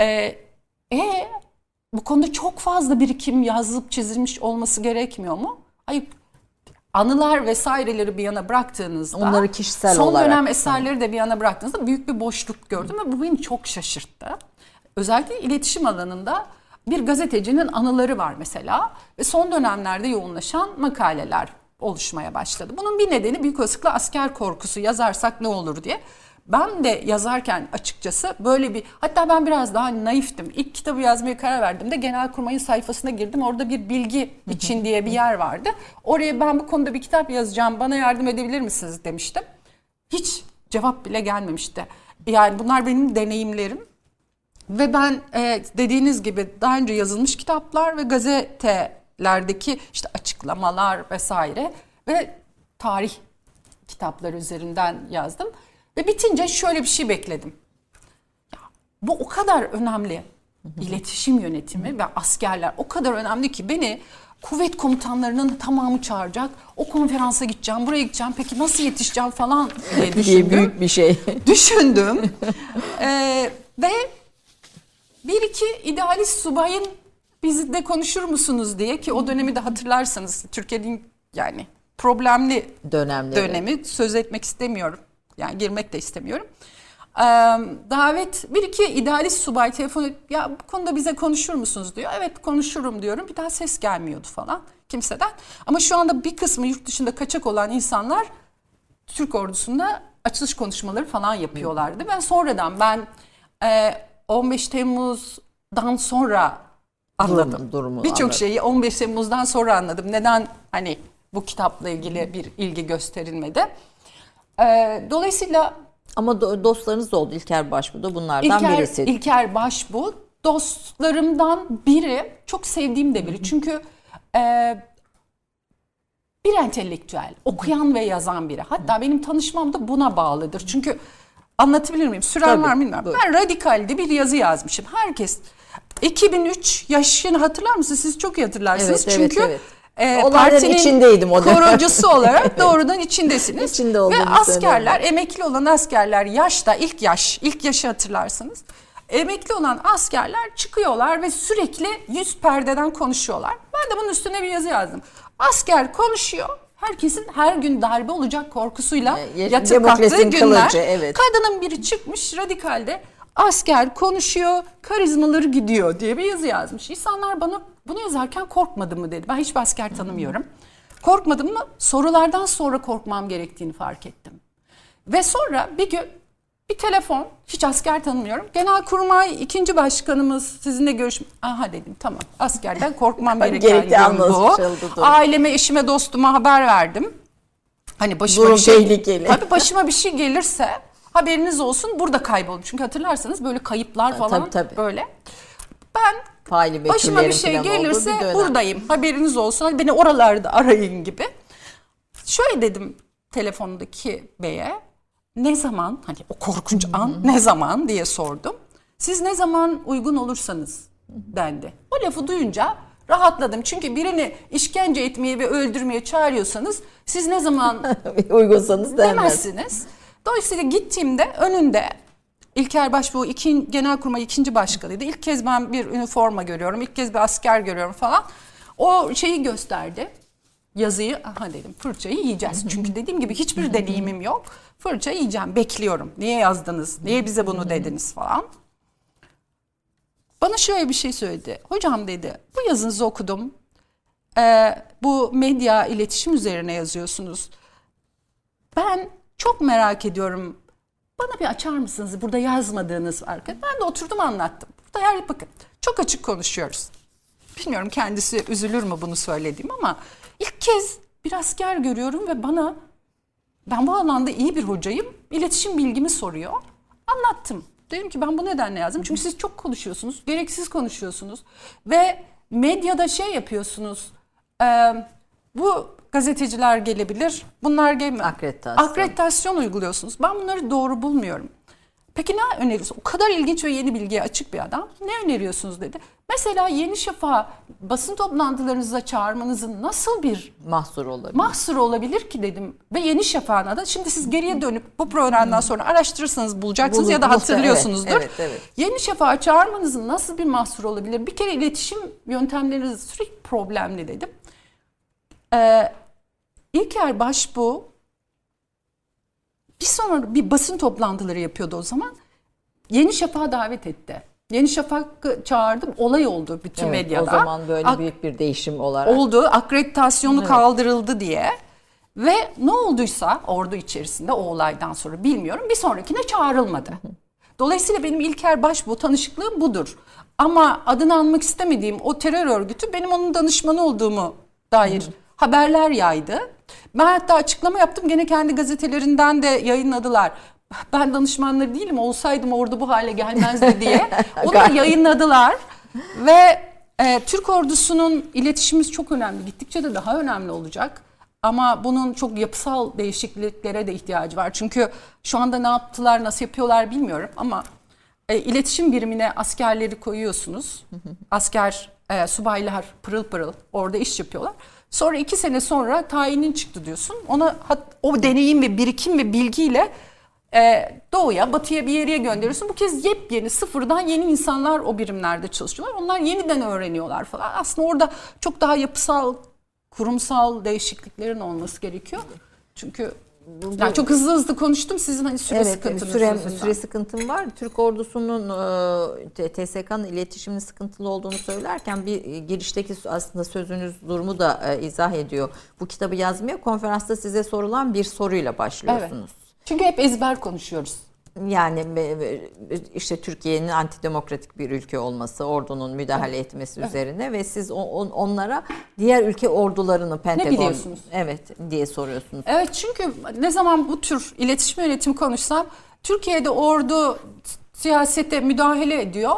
Speaker 2: E, e bu konuda çok fazla birikim yazılıp çizilmiş olması gerekmiyor mu? Hayır anılar vesaireleri bir yana bıraktığınızda
Speaker 1: Onları kişisel
Speaker 2: son
Speaker 1: olarak.
Speaker 2: dönem eserleri de bir yana bıraktığınızda büyük bir boşluk gördüm ve bu beni çok şaşırttı. Özellikle iletişim alanında bir gazetecinin anıları var mesela ve son dönemlerde yoğunlaşan makaleler oluşmaya başladı. Bunun bir nedeni büyük olasılıkla asker korkusu yazarsak ne olur diye. Ben de yazarken açıkçası böyle bir hatta ben biraz daha naiftim. İlk kitabı yazmaya karar verdiğimde Genelkurmay'ın sayfasına girdim. Orada bir bilgi için diye bir yer vardı. Oraya ben bu konuda bir kitap yazacağım. Bana yardım edebilir misiniz demiştim. Hiç cevap bile gelmemişti. Yani bunlar benim deneyimlerim. Ve ben e, dediğiniz gibi daha önce yazılmış kitaplar ve gazetelerdeki işte açıklamalar vesaire ve tarih kitapları üzerinden yazdım. Ve bitince şöyle bir şey bekledim. Ya, bu o kadar önemli. İletişim yönetimi ve askerler o kadar önemli ki beni kuvvet komutanlarının tamamı çağıracak. O konferansa gideceğim, buraya gideceğim. Peki nasıl yetişeceğim falan diye düşündüm.
Speaker 1: büyük bir şey.
Speaker 2: düşündüm. ee, ve bir iki idealist subayın bizde konuşur musunuz diye ki o dönemi de hatırlarsanız Türkiye'nin yani problemli
Speaker 1: Dönemleri.
Speaker 2: dönemi söz etmek istemiyorum. Yani girmek de istemiyorum. Ee, davet bir iki idealist subay telefon edip ya bu konuda bize konuşur musunuz diyor. Evet konuşurum diyorum. Bir daha ses gelmiyordu falan kimseden. Ama şu anda bir kısmı yurt dışında kaçak olan insanlar Türk ordusunda açılış konuşmaları falan yapıyorlardı. Ben sonradan ben e, 15 Temmuz'dan sonra anladım.
Speaker 1: Durumu- durumu
Speaker 2: Birçok şeyi 15 Temmuz'dan sonra anladım. Neden hani bu kitapla ilgili bir ilgi gösterilmedi. E, dolayısıyla
Speaker 1: Ama do- dostlarınız oldu. İlker Başbuğ da bunlardan
Speaker 2: İlker,
Speaker 1: birisi.
Speaker 2: İlker Başbuğ dostlarımdan biri. Çok sevdiğim de biri. Çünkü e, bir entelektüel, okuyan ve yazan biri. Hatta benim tanışmam da buna bağlıdır. Çünkü anlatabilir miyim? Süren
Speaker 1: Tabii,
Speaker 2: var mı bilmiyorum.
Speaker 1: buyur.
Speaker 2: Ben Radikal'de bir yazı yazmışım. Herkes 2003 yaşını hatırlar mısınız? Siz çok iyi hatırlarsınız.
Speaker 1: Evet, evet,
Speaker 2: Çünkü
Speaker 1: evet.
Speaker 2: E,
Speaker 1: Olayların
Speaker 2: partinin
Speaker 1: içindeydim o dönem.
Speaker 2: korucusu olarak doğrudan içindesiniz.
Speaker 1: İçinde
Speaker 2: Ve askerler, emekli olan askerler yaşta ilk yaş, ilk yaşı hatırlarsınız. Emekli olan askerler çıkıyorlar ve sürekli yüz perdeden konuşuyorlar. Ben de bunun üstüne bir yazı yazdım. Asker konuşuyor. Herkesin her gün darbe olacak korkusuyla
Speaker 1: E, ye-
Speaker 2: yatıp kalktığı günler.
Speaker 1: kılıcı, evet.
Speaker 2: Kadının biri çıkmış radikalde asker konuşuyor, karizmaları gidiyor diye bir yazı yazmış. İnsanlar bana bunu yazarken korkmadın mı dedi. Ben hiçbir asker tanımıyorum. Korkmadım mı? Sorulardan sonra korkmam gerektiğini fark ettim. Ve sonra bir gün bir telefon, hiç asker tanımıyorum. Genelkurmay ikinci başkanımız sizinle görüş... Aha dedim tamam askerden korkmam gereken bu.
Speaker 1: doğru.
Speaker 2: Aileme, eşime, dostuma haber verdim. Hani başıma
Speaker 1: Durum
Speaker 2: bir şey,
Speaker 1: tehlikeli.
Speaker 2: Tabii başıma bir şey gelirse haberiniz olsun burada kaybolun. Çünkü hatırlarsanız böyle kayıplar falan
Speaker 1: tabii, tabii.
Speaker 2: böyle. Ben
Speaker 1: Faili
Speaker 2: başıma bir şey gelirse
Speaker 1: bir dönem.
Speaker 2: buradayım. Haberiniz olsun. Hadi beni oralarda arayın gibi. Şöyle dedim telefondaki beye. Ne zaman hani o korkunç an ne zaman diye sordum. Siz ne zaman uygun olursanız dendi. O lafı duyunca rahatladım. Çünkü birini işkence etmeye ve öldürmeye çağırıyorsanız siz ne zaman
Speaker 1: Uygunsanız
Speaker 2: demezsiniz. Dolayısıyla gittiğimde önünde İlker Başbuğ iki, Genelkurmay ikinci başkanıydı. İlk kez ben bir üniforma görüyorum. ilk kez bir asker görüyorum falan. O şeyi gösterdi. Yazıyı aha dedim fırçayı yiyeceğiz. Çünkü dediğim gibi hiçbir deneyimim yok. Fırça yiyeceğim bekliyorum. Niye yazdınız? Niye bize bunu dediniz falan. Bana şöyle bir şey söyledi. Hocam dedi bu yazınızı okudum. Ee, bu medya iletişim üzerine yazıyorsunuz. Ben çok merak ediyorum. Bana bir açar mısınız? Burada yazmadığınız var. Ben de oturdum anlattım. Burada her bakın çok açık konuşuyoruz. Bilmiyorum kendisi üzülür mü bunu söylediğim ama ilk kez bir asker görüyorum ve bana ben bu alanda iyi bir hocayım. İletişim bilgimi soruyor. Anlattım. Dedim ki ben bu nedenle yazdım. Çünkü siz çok konuşuyorsunuz. Gereksiz konuşuyorsunuz. Ve medyada şey yapıyorsunuz. e, bu gazeteciler gelebilir. Bunlar gelmez.
Speaker 1: Akreditasyon.
Speaker 2: Akreditasyon uyguluyorsunuz. Ben bunları doğru bulmuyorum. Peki ne öneriyorsunuz? O kadar ilginç ve yeni bilgiye açık bir adam. Ne öneriyorsunuz dedi. Mesela Yeni Şafak'a basın toplantılarınıza çağırmanızın nasıl bir
Speaker 1: Mahsur olabilir.
Speaker 2: mahsuru olabilir ki dedim. Ve Yeni Şafak'ına da şimdi siz geriye dönüp bu programdan sonra araştırırsanız bulacaksınız
Speaker 1: Bulur-
Speaker 2: ya da hatırlıyorsunuzdur.
Speaker 1: evet, evet, evet.
Speaker 2: Yeni Şafak'a çağırmanızın nasıl bir mahsuru olabilir? Bir kere iletişim yöntemleriniz sürekli problemli dedim. Ee, İlker Başbuğ bir sonra bir basın toplantıları yapıyordu o zaman. Yeni Şafak'a davet etti. Yeni Şafak'ı çağırdım. Olay oldu bütün
Speaker 1: Evet,
Speaker 2: medyada.
Speaker 1: O zaman böyle
Speaker 2: Ak-
Speaker 1: büyük bir değişim olarak.
Speaker 2: oldu. Akreditasyonu kaldırıldı diye. Ve ne olduysa ordu içerisinde o olaydan sonra bilmiyorum bir sonrakine çağrılmadı. Dolayısıyla benim İlker Başbuğ tanışıklığım budur. Ama adını anmak istemediğim o terör örgütü benim onun danışmanı olduğumu dair haberler yaydı. Ben hatta açıklama yaptım gene kendi gazetelerinden de yayınladılar. Ben danışmanları değilim olsaydım orada bu hale gelmezdi diye. Onu da yayınladılar. Ve e, Türk ordusunun iletişimimiz çok önemli. Gittikçe de daha önemli olacak. Ama bunun çok yapısal değişikliklere de ihtiyacı var. Çünkü şu anda ne yaptılar, nasıl yapıyorlar bilmiyorum ama e, iletişim birimine askerleri koyuyorsunuz. Asker, e, subaylar pırıl pırıl orada iş yapıyorlar. Sonra iki sene sonra tayinin çıktı diyorsun. Ona o deneyim ve birikim ve bilgiyle e, doğuya, batıya bir yere gönderiyorsun. Bu kez yepyeni, sıfırdan yeni insanlar o birimlerde çalışıyorlar. Onlar yeniden öğreniyorlar falan. Aslında orada çok daha yapısal, kurumsal değişikliklerin olması gerekiyor. Çünkü yani çok hızlı hızlı konuştum sizin hani süre
Speaker 1: Evet,
Speaker 2: sıkıntınız
Speaker 1: süre,
Speaker 2: yüzünden.
Speaker 1: süre sıkıntım var. Türk ordusunun e, TSK'nın iletişiminin sıkıntılı olduğunu söylerken bir e, girişteki aslında sözünüz durumu da e, izah ediyor. Bu kitabı yazmaya konferansta size sorulan bir soruyla başlıyorsunuz.
Speaker 2: Çünkü hep ezber konuşuyoruz.
Speaker 1: Yani işte Türkiye'nin antidemokratik bir ülke olması, ordunun müdahale etmesi üzerine ve siz on- onlara diğer ülke ordularını Pentagon
Speaker 2: biliyorsunuz?
Speaker 1: evet diye soruyorsunuz.
Speaker 2: Evet çünkü ne zaman bu tür iletişim yönetimi konuşsam Türkiye'de ordu siyasete müdahale ediyor.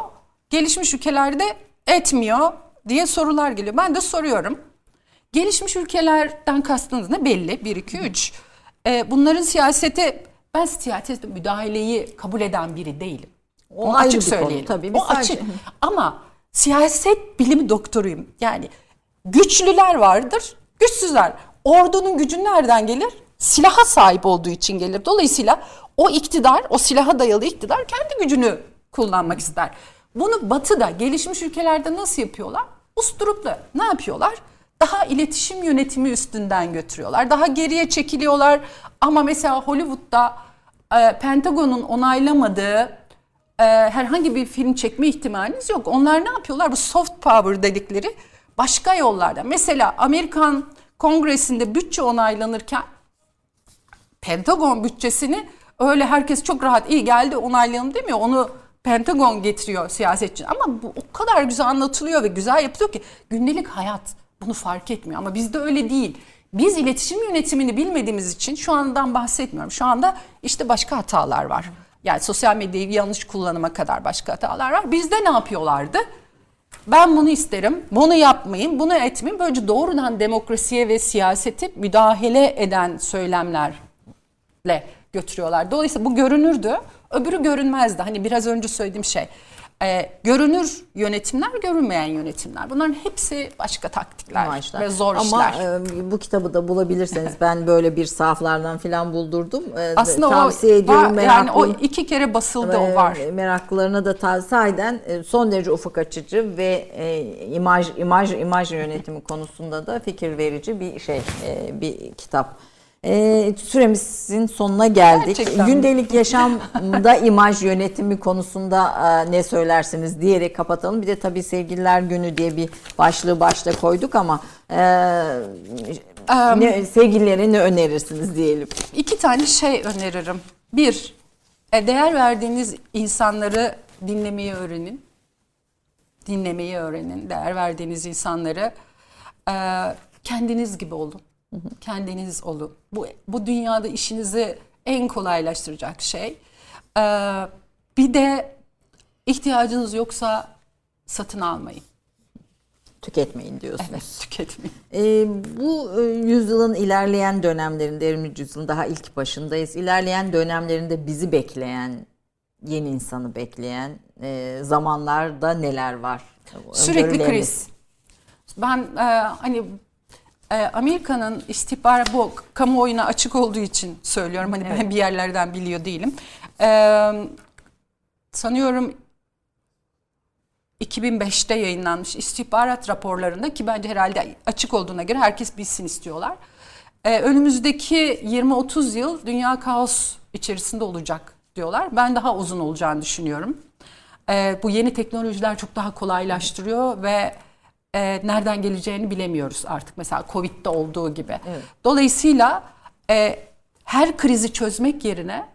Speaker 2: Gelişmiş ülkelerde etmiyor diye sorular geliyor. Ben de soruyorum. Gelişmiş ülkelerden kastınız ne belli? 1, 2, 3. Bunların siyasete ben siyasete müdahaleyi kabul eden biri değilim.
Speaker 1: O
Speaker 2: Onu açık
Speaker 1: konu
Speaker 2: söyleyelim.
Speaker 1: tabii.
Speaker 2: O
Speaker 1: sadece-
Speaker 2: açık. Ama siyaset bilimi doktoruyum. Yani güçlüler vardır, güçsüzler. Ordunun gücü nereden gelir? Silaha sahip olduğu için gelir. Dolayısıyla o iktidar, o silaha dayalı iktidar kendi gücünü kullanmak ister. Bunu batıda, gelişmiş ülkelerde nasıl yapıyorlar? Usturuplu. Ne yapıyorlar? Daha iletişim yönetimi üstünden götürüyorlar. Daha geriye çekiliyorlar. Ama mesela Hollywood'da e, Pentagon'un onaylamadığı e, herhangi bir film çekme ihtimaliniz yok. Onlar ne yapıyorlar? Bu soft power dedikleri başka yollarda. Mesela Amerikan Kongresi'nde bütçe onaylanırken Pentagon bütçesini öyle herkes çok rahat iyi geldi onaylayalım demiyor. Onu Pentagon getiriyor siyasetçi. Ama bu o kadar güzel anlatılıyor ve güzel yapılıyor ki gündelik hayat bunu fark etmiyor. Ama bizde öyle değil. Biz iletişim yönetimini bilmediğimiz için şu andan bahsetmiyorum. Şu anda işte başka hatalar var. Yani sosyal medyayı yanlış kullanıma kadar başka hatalar var. Bizde ne yapıyorlardı? Ben bunu isterim, bunu yapmayın, bunu etmeyin. Böylece doğrudan demokrasiye ve siyasete müdahale eden söylemlerle götürüyorlar. Dolayısıyla bu görünürdü, öbürü görünmezdi. Hani biraz önce söylediğim şey. Ee, görünür yönetimler, görünmeyen yönetimler. Bunların hepsi başka taktikler
Speaker 1: Amaçlar.
Speaker 2: ve zor
Speaker 1: Ama
Speaker 2: işler.
Speaker 1: e, bu kitabı da bulabilirseniz ben böyle bir sahaflardan filan buldurdum. E,
Speaker 2: Aslında
Speaker 1: tavsiye
Speaker 2: o
Speaker 1: ediyorum.
Speaker 2: var, yani o iki kere basıldı
Speaker 1: e,
Speaker 2: o var.
Speaker 1: Meraklılarına da tavsiye eden e, son derece ufuk açıcı ve e, imaj imaj imaj yönetimi konusunda da fikir verici bir şey e, bir kitap. E, süremizin sonuna geldik.
Speaker 2: Gerçekten?
Speaker 1: Gündelik yaşamda imaj yönetimi konusunda e, ne söylersiniz diyerek kapatalım. Bir de tabii sevgililer günü diye bir başlığı başta koyduk ama e, ne, sevgililere ne önerirsiniz diyelim.
Speaker 2: İki tane şey öneririm. Bir, e, değer verdiğiniz insanları dinlemeyi öğrenin. Dinlemeyi öğrenin. Değer verdiğiniz insanları e, kendiniz gibi olun. Kendiniz olun. Bu, bu dünyada işinizi en kolaylaştıracak şey. E, bir de ihtiyacınız yoksa satın almayın.
Speaker 1: Tüketmeyin diyorsunuz.
Speaker 2: Evet, tüketmeyin.
Speaker 1: Ee, bu e, yüzyılın ilerleyen dönemlerinde, 20. yüzyılın daha ilk başındayız. İlerleyen dönemlerinde bizi bekleyen yeni insanı bekleyen e, zamanlarda neler var?
Speaker 2: Sürekli kriz. Ben e, hani Amerika'nın istihbarat bu kamuoyuna açık olduğu için söylüyorum. Hani ben bir yerlerden biliyor değilim. E, sanıyorum 2005'te yayınlanmış istihbarat raporlarında ki bence herhalde açık olduğuna göre herkes bilsin istiyorlar. E, önümüzdeki 20-30 yıl dünya kaos içerisinde olacak diyorlar. Ben daha uzun olacağını düşünüyorum. E, bu yeni teknolojiler çok daha kolaylaştırıyor ve e, nereden geleceğini bilemiyoruz artık. Mesela Covid'de olduğu gibi. Dolayısıyla e, her krizi çözmek yerine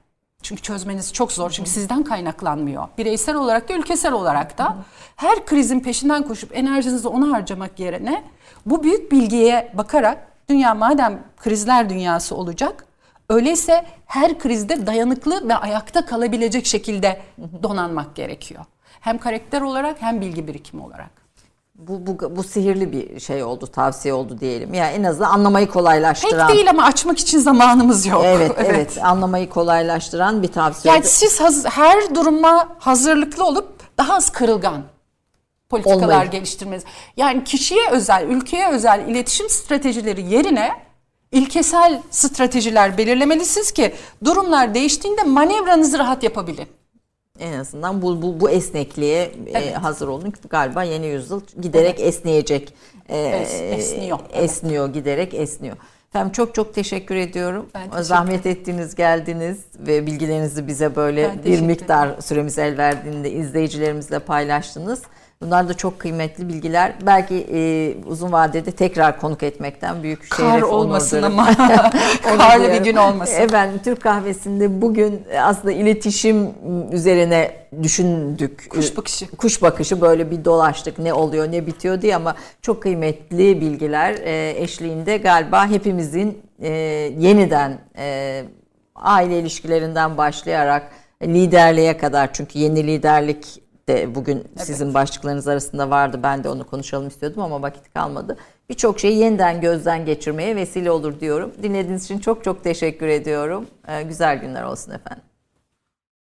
Speaker 2: çünkü çözmeniz çok zor. Çünkü sizden kaynaklanmıyor. Bireysel olarak da ülkesel olarak da her krizin peşinden koşup enerjinizi ona harcamak yerine bu büyük bilgiye bakarak dünya madem krizler dünyası olacak öyleyse her krizde dayanıklı ve ayakta kalabilecek şekilde donanmak gerekiyor. Hem karakter olarak hem bilgi birikimi olarak.
Speaker 1: Bu, bu, bu sihirli bir şey oldu, tavsiye oldu diyelim. Yani en azından anlamayı kolaylaştıran.
Speaker 2: Pek değil ama açmak için zamanımız yok.
Speaker 1: Evet, evet, Anlamayı kolaylaştıran bir tavsiye
Speaker 2: Yani
Speaker 1: oldu.
Speaker 2: siz haz- her duruma hazırlıklı olup daha az kırılgan politikalar
Speaker 1: Olmayı.
Speaker 2: geliştirmeniz. Yani kişiye özel, ülkeye özel iletişim stratejileri yerine ilkesel stratejiler belirlemelisiniz ki durumlar değiştiğinde manevranızı rahat yapabilin.
Speaker 1: En azından bu, bu, bu esnekliğe e,
Speaker 2: Evet.
Speaker 1: hazır olun. Galiba yeni yüzyıl giderek esneyecek. E,
Speaker 2: Es- esniyor, evet.
Speaker 1: Esniyor, giderek esniyor. Efendim çok çok teşekkür ediyorum.
Speaker 2: Ben teşekkür
Speaker 1: Zahmet ettiniz, geldiniz ve bilgilerinizi bize böyle bir miktar süremiz el verdiğinde izleyicilerimizle paylaştınız. Bunlar da çok kıymetli bilgiler. Belki e, uzun vadede tekrar konuk etmekten büyük
Speaker 2: Kar
Speaker 1: şeref
Speaker 2: olmasın
Speaker 1: onurdur.
Speaker 2: ama karlı bir gün olmasın.
Speaker 1: Efendim Türk kahvesinde bugün aslında iletişim üzerine düşündük.
Speaker 2: Kuş bakışı.
Speaker 1: Kuş bakışı böyle bir dolaştık ne oluyor ne bitiyor diye ama çok kıymetli bilgiler e, eşliğinde galiba hepimizin e, yeniden e, aile ilişkilerinden başlayarak liderliğe kadar çünkü yeni liderlik de bugün sizin başlıklarınız arasında vardı. Ben de onu konuşalım istiyordum ama vakit kalmadı. Birçok şeyi yeniden gözden geçirmeye vesile olur diyorum. Dinlediğiniz için çok çok teşekkür ediyorum. Ee, güzel günler olsun efendim.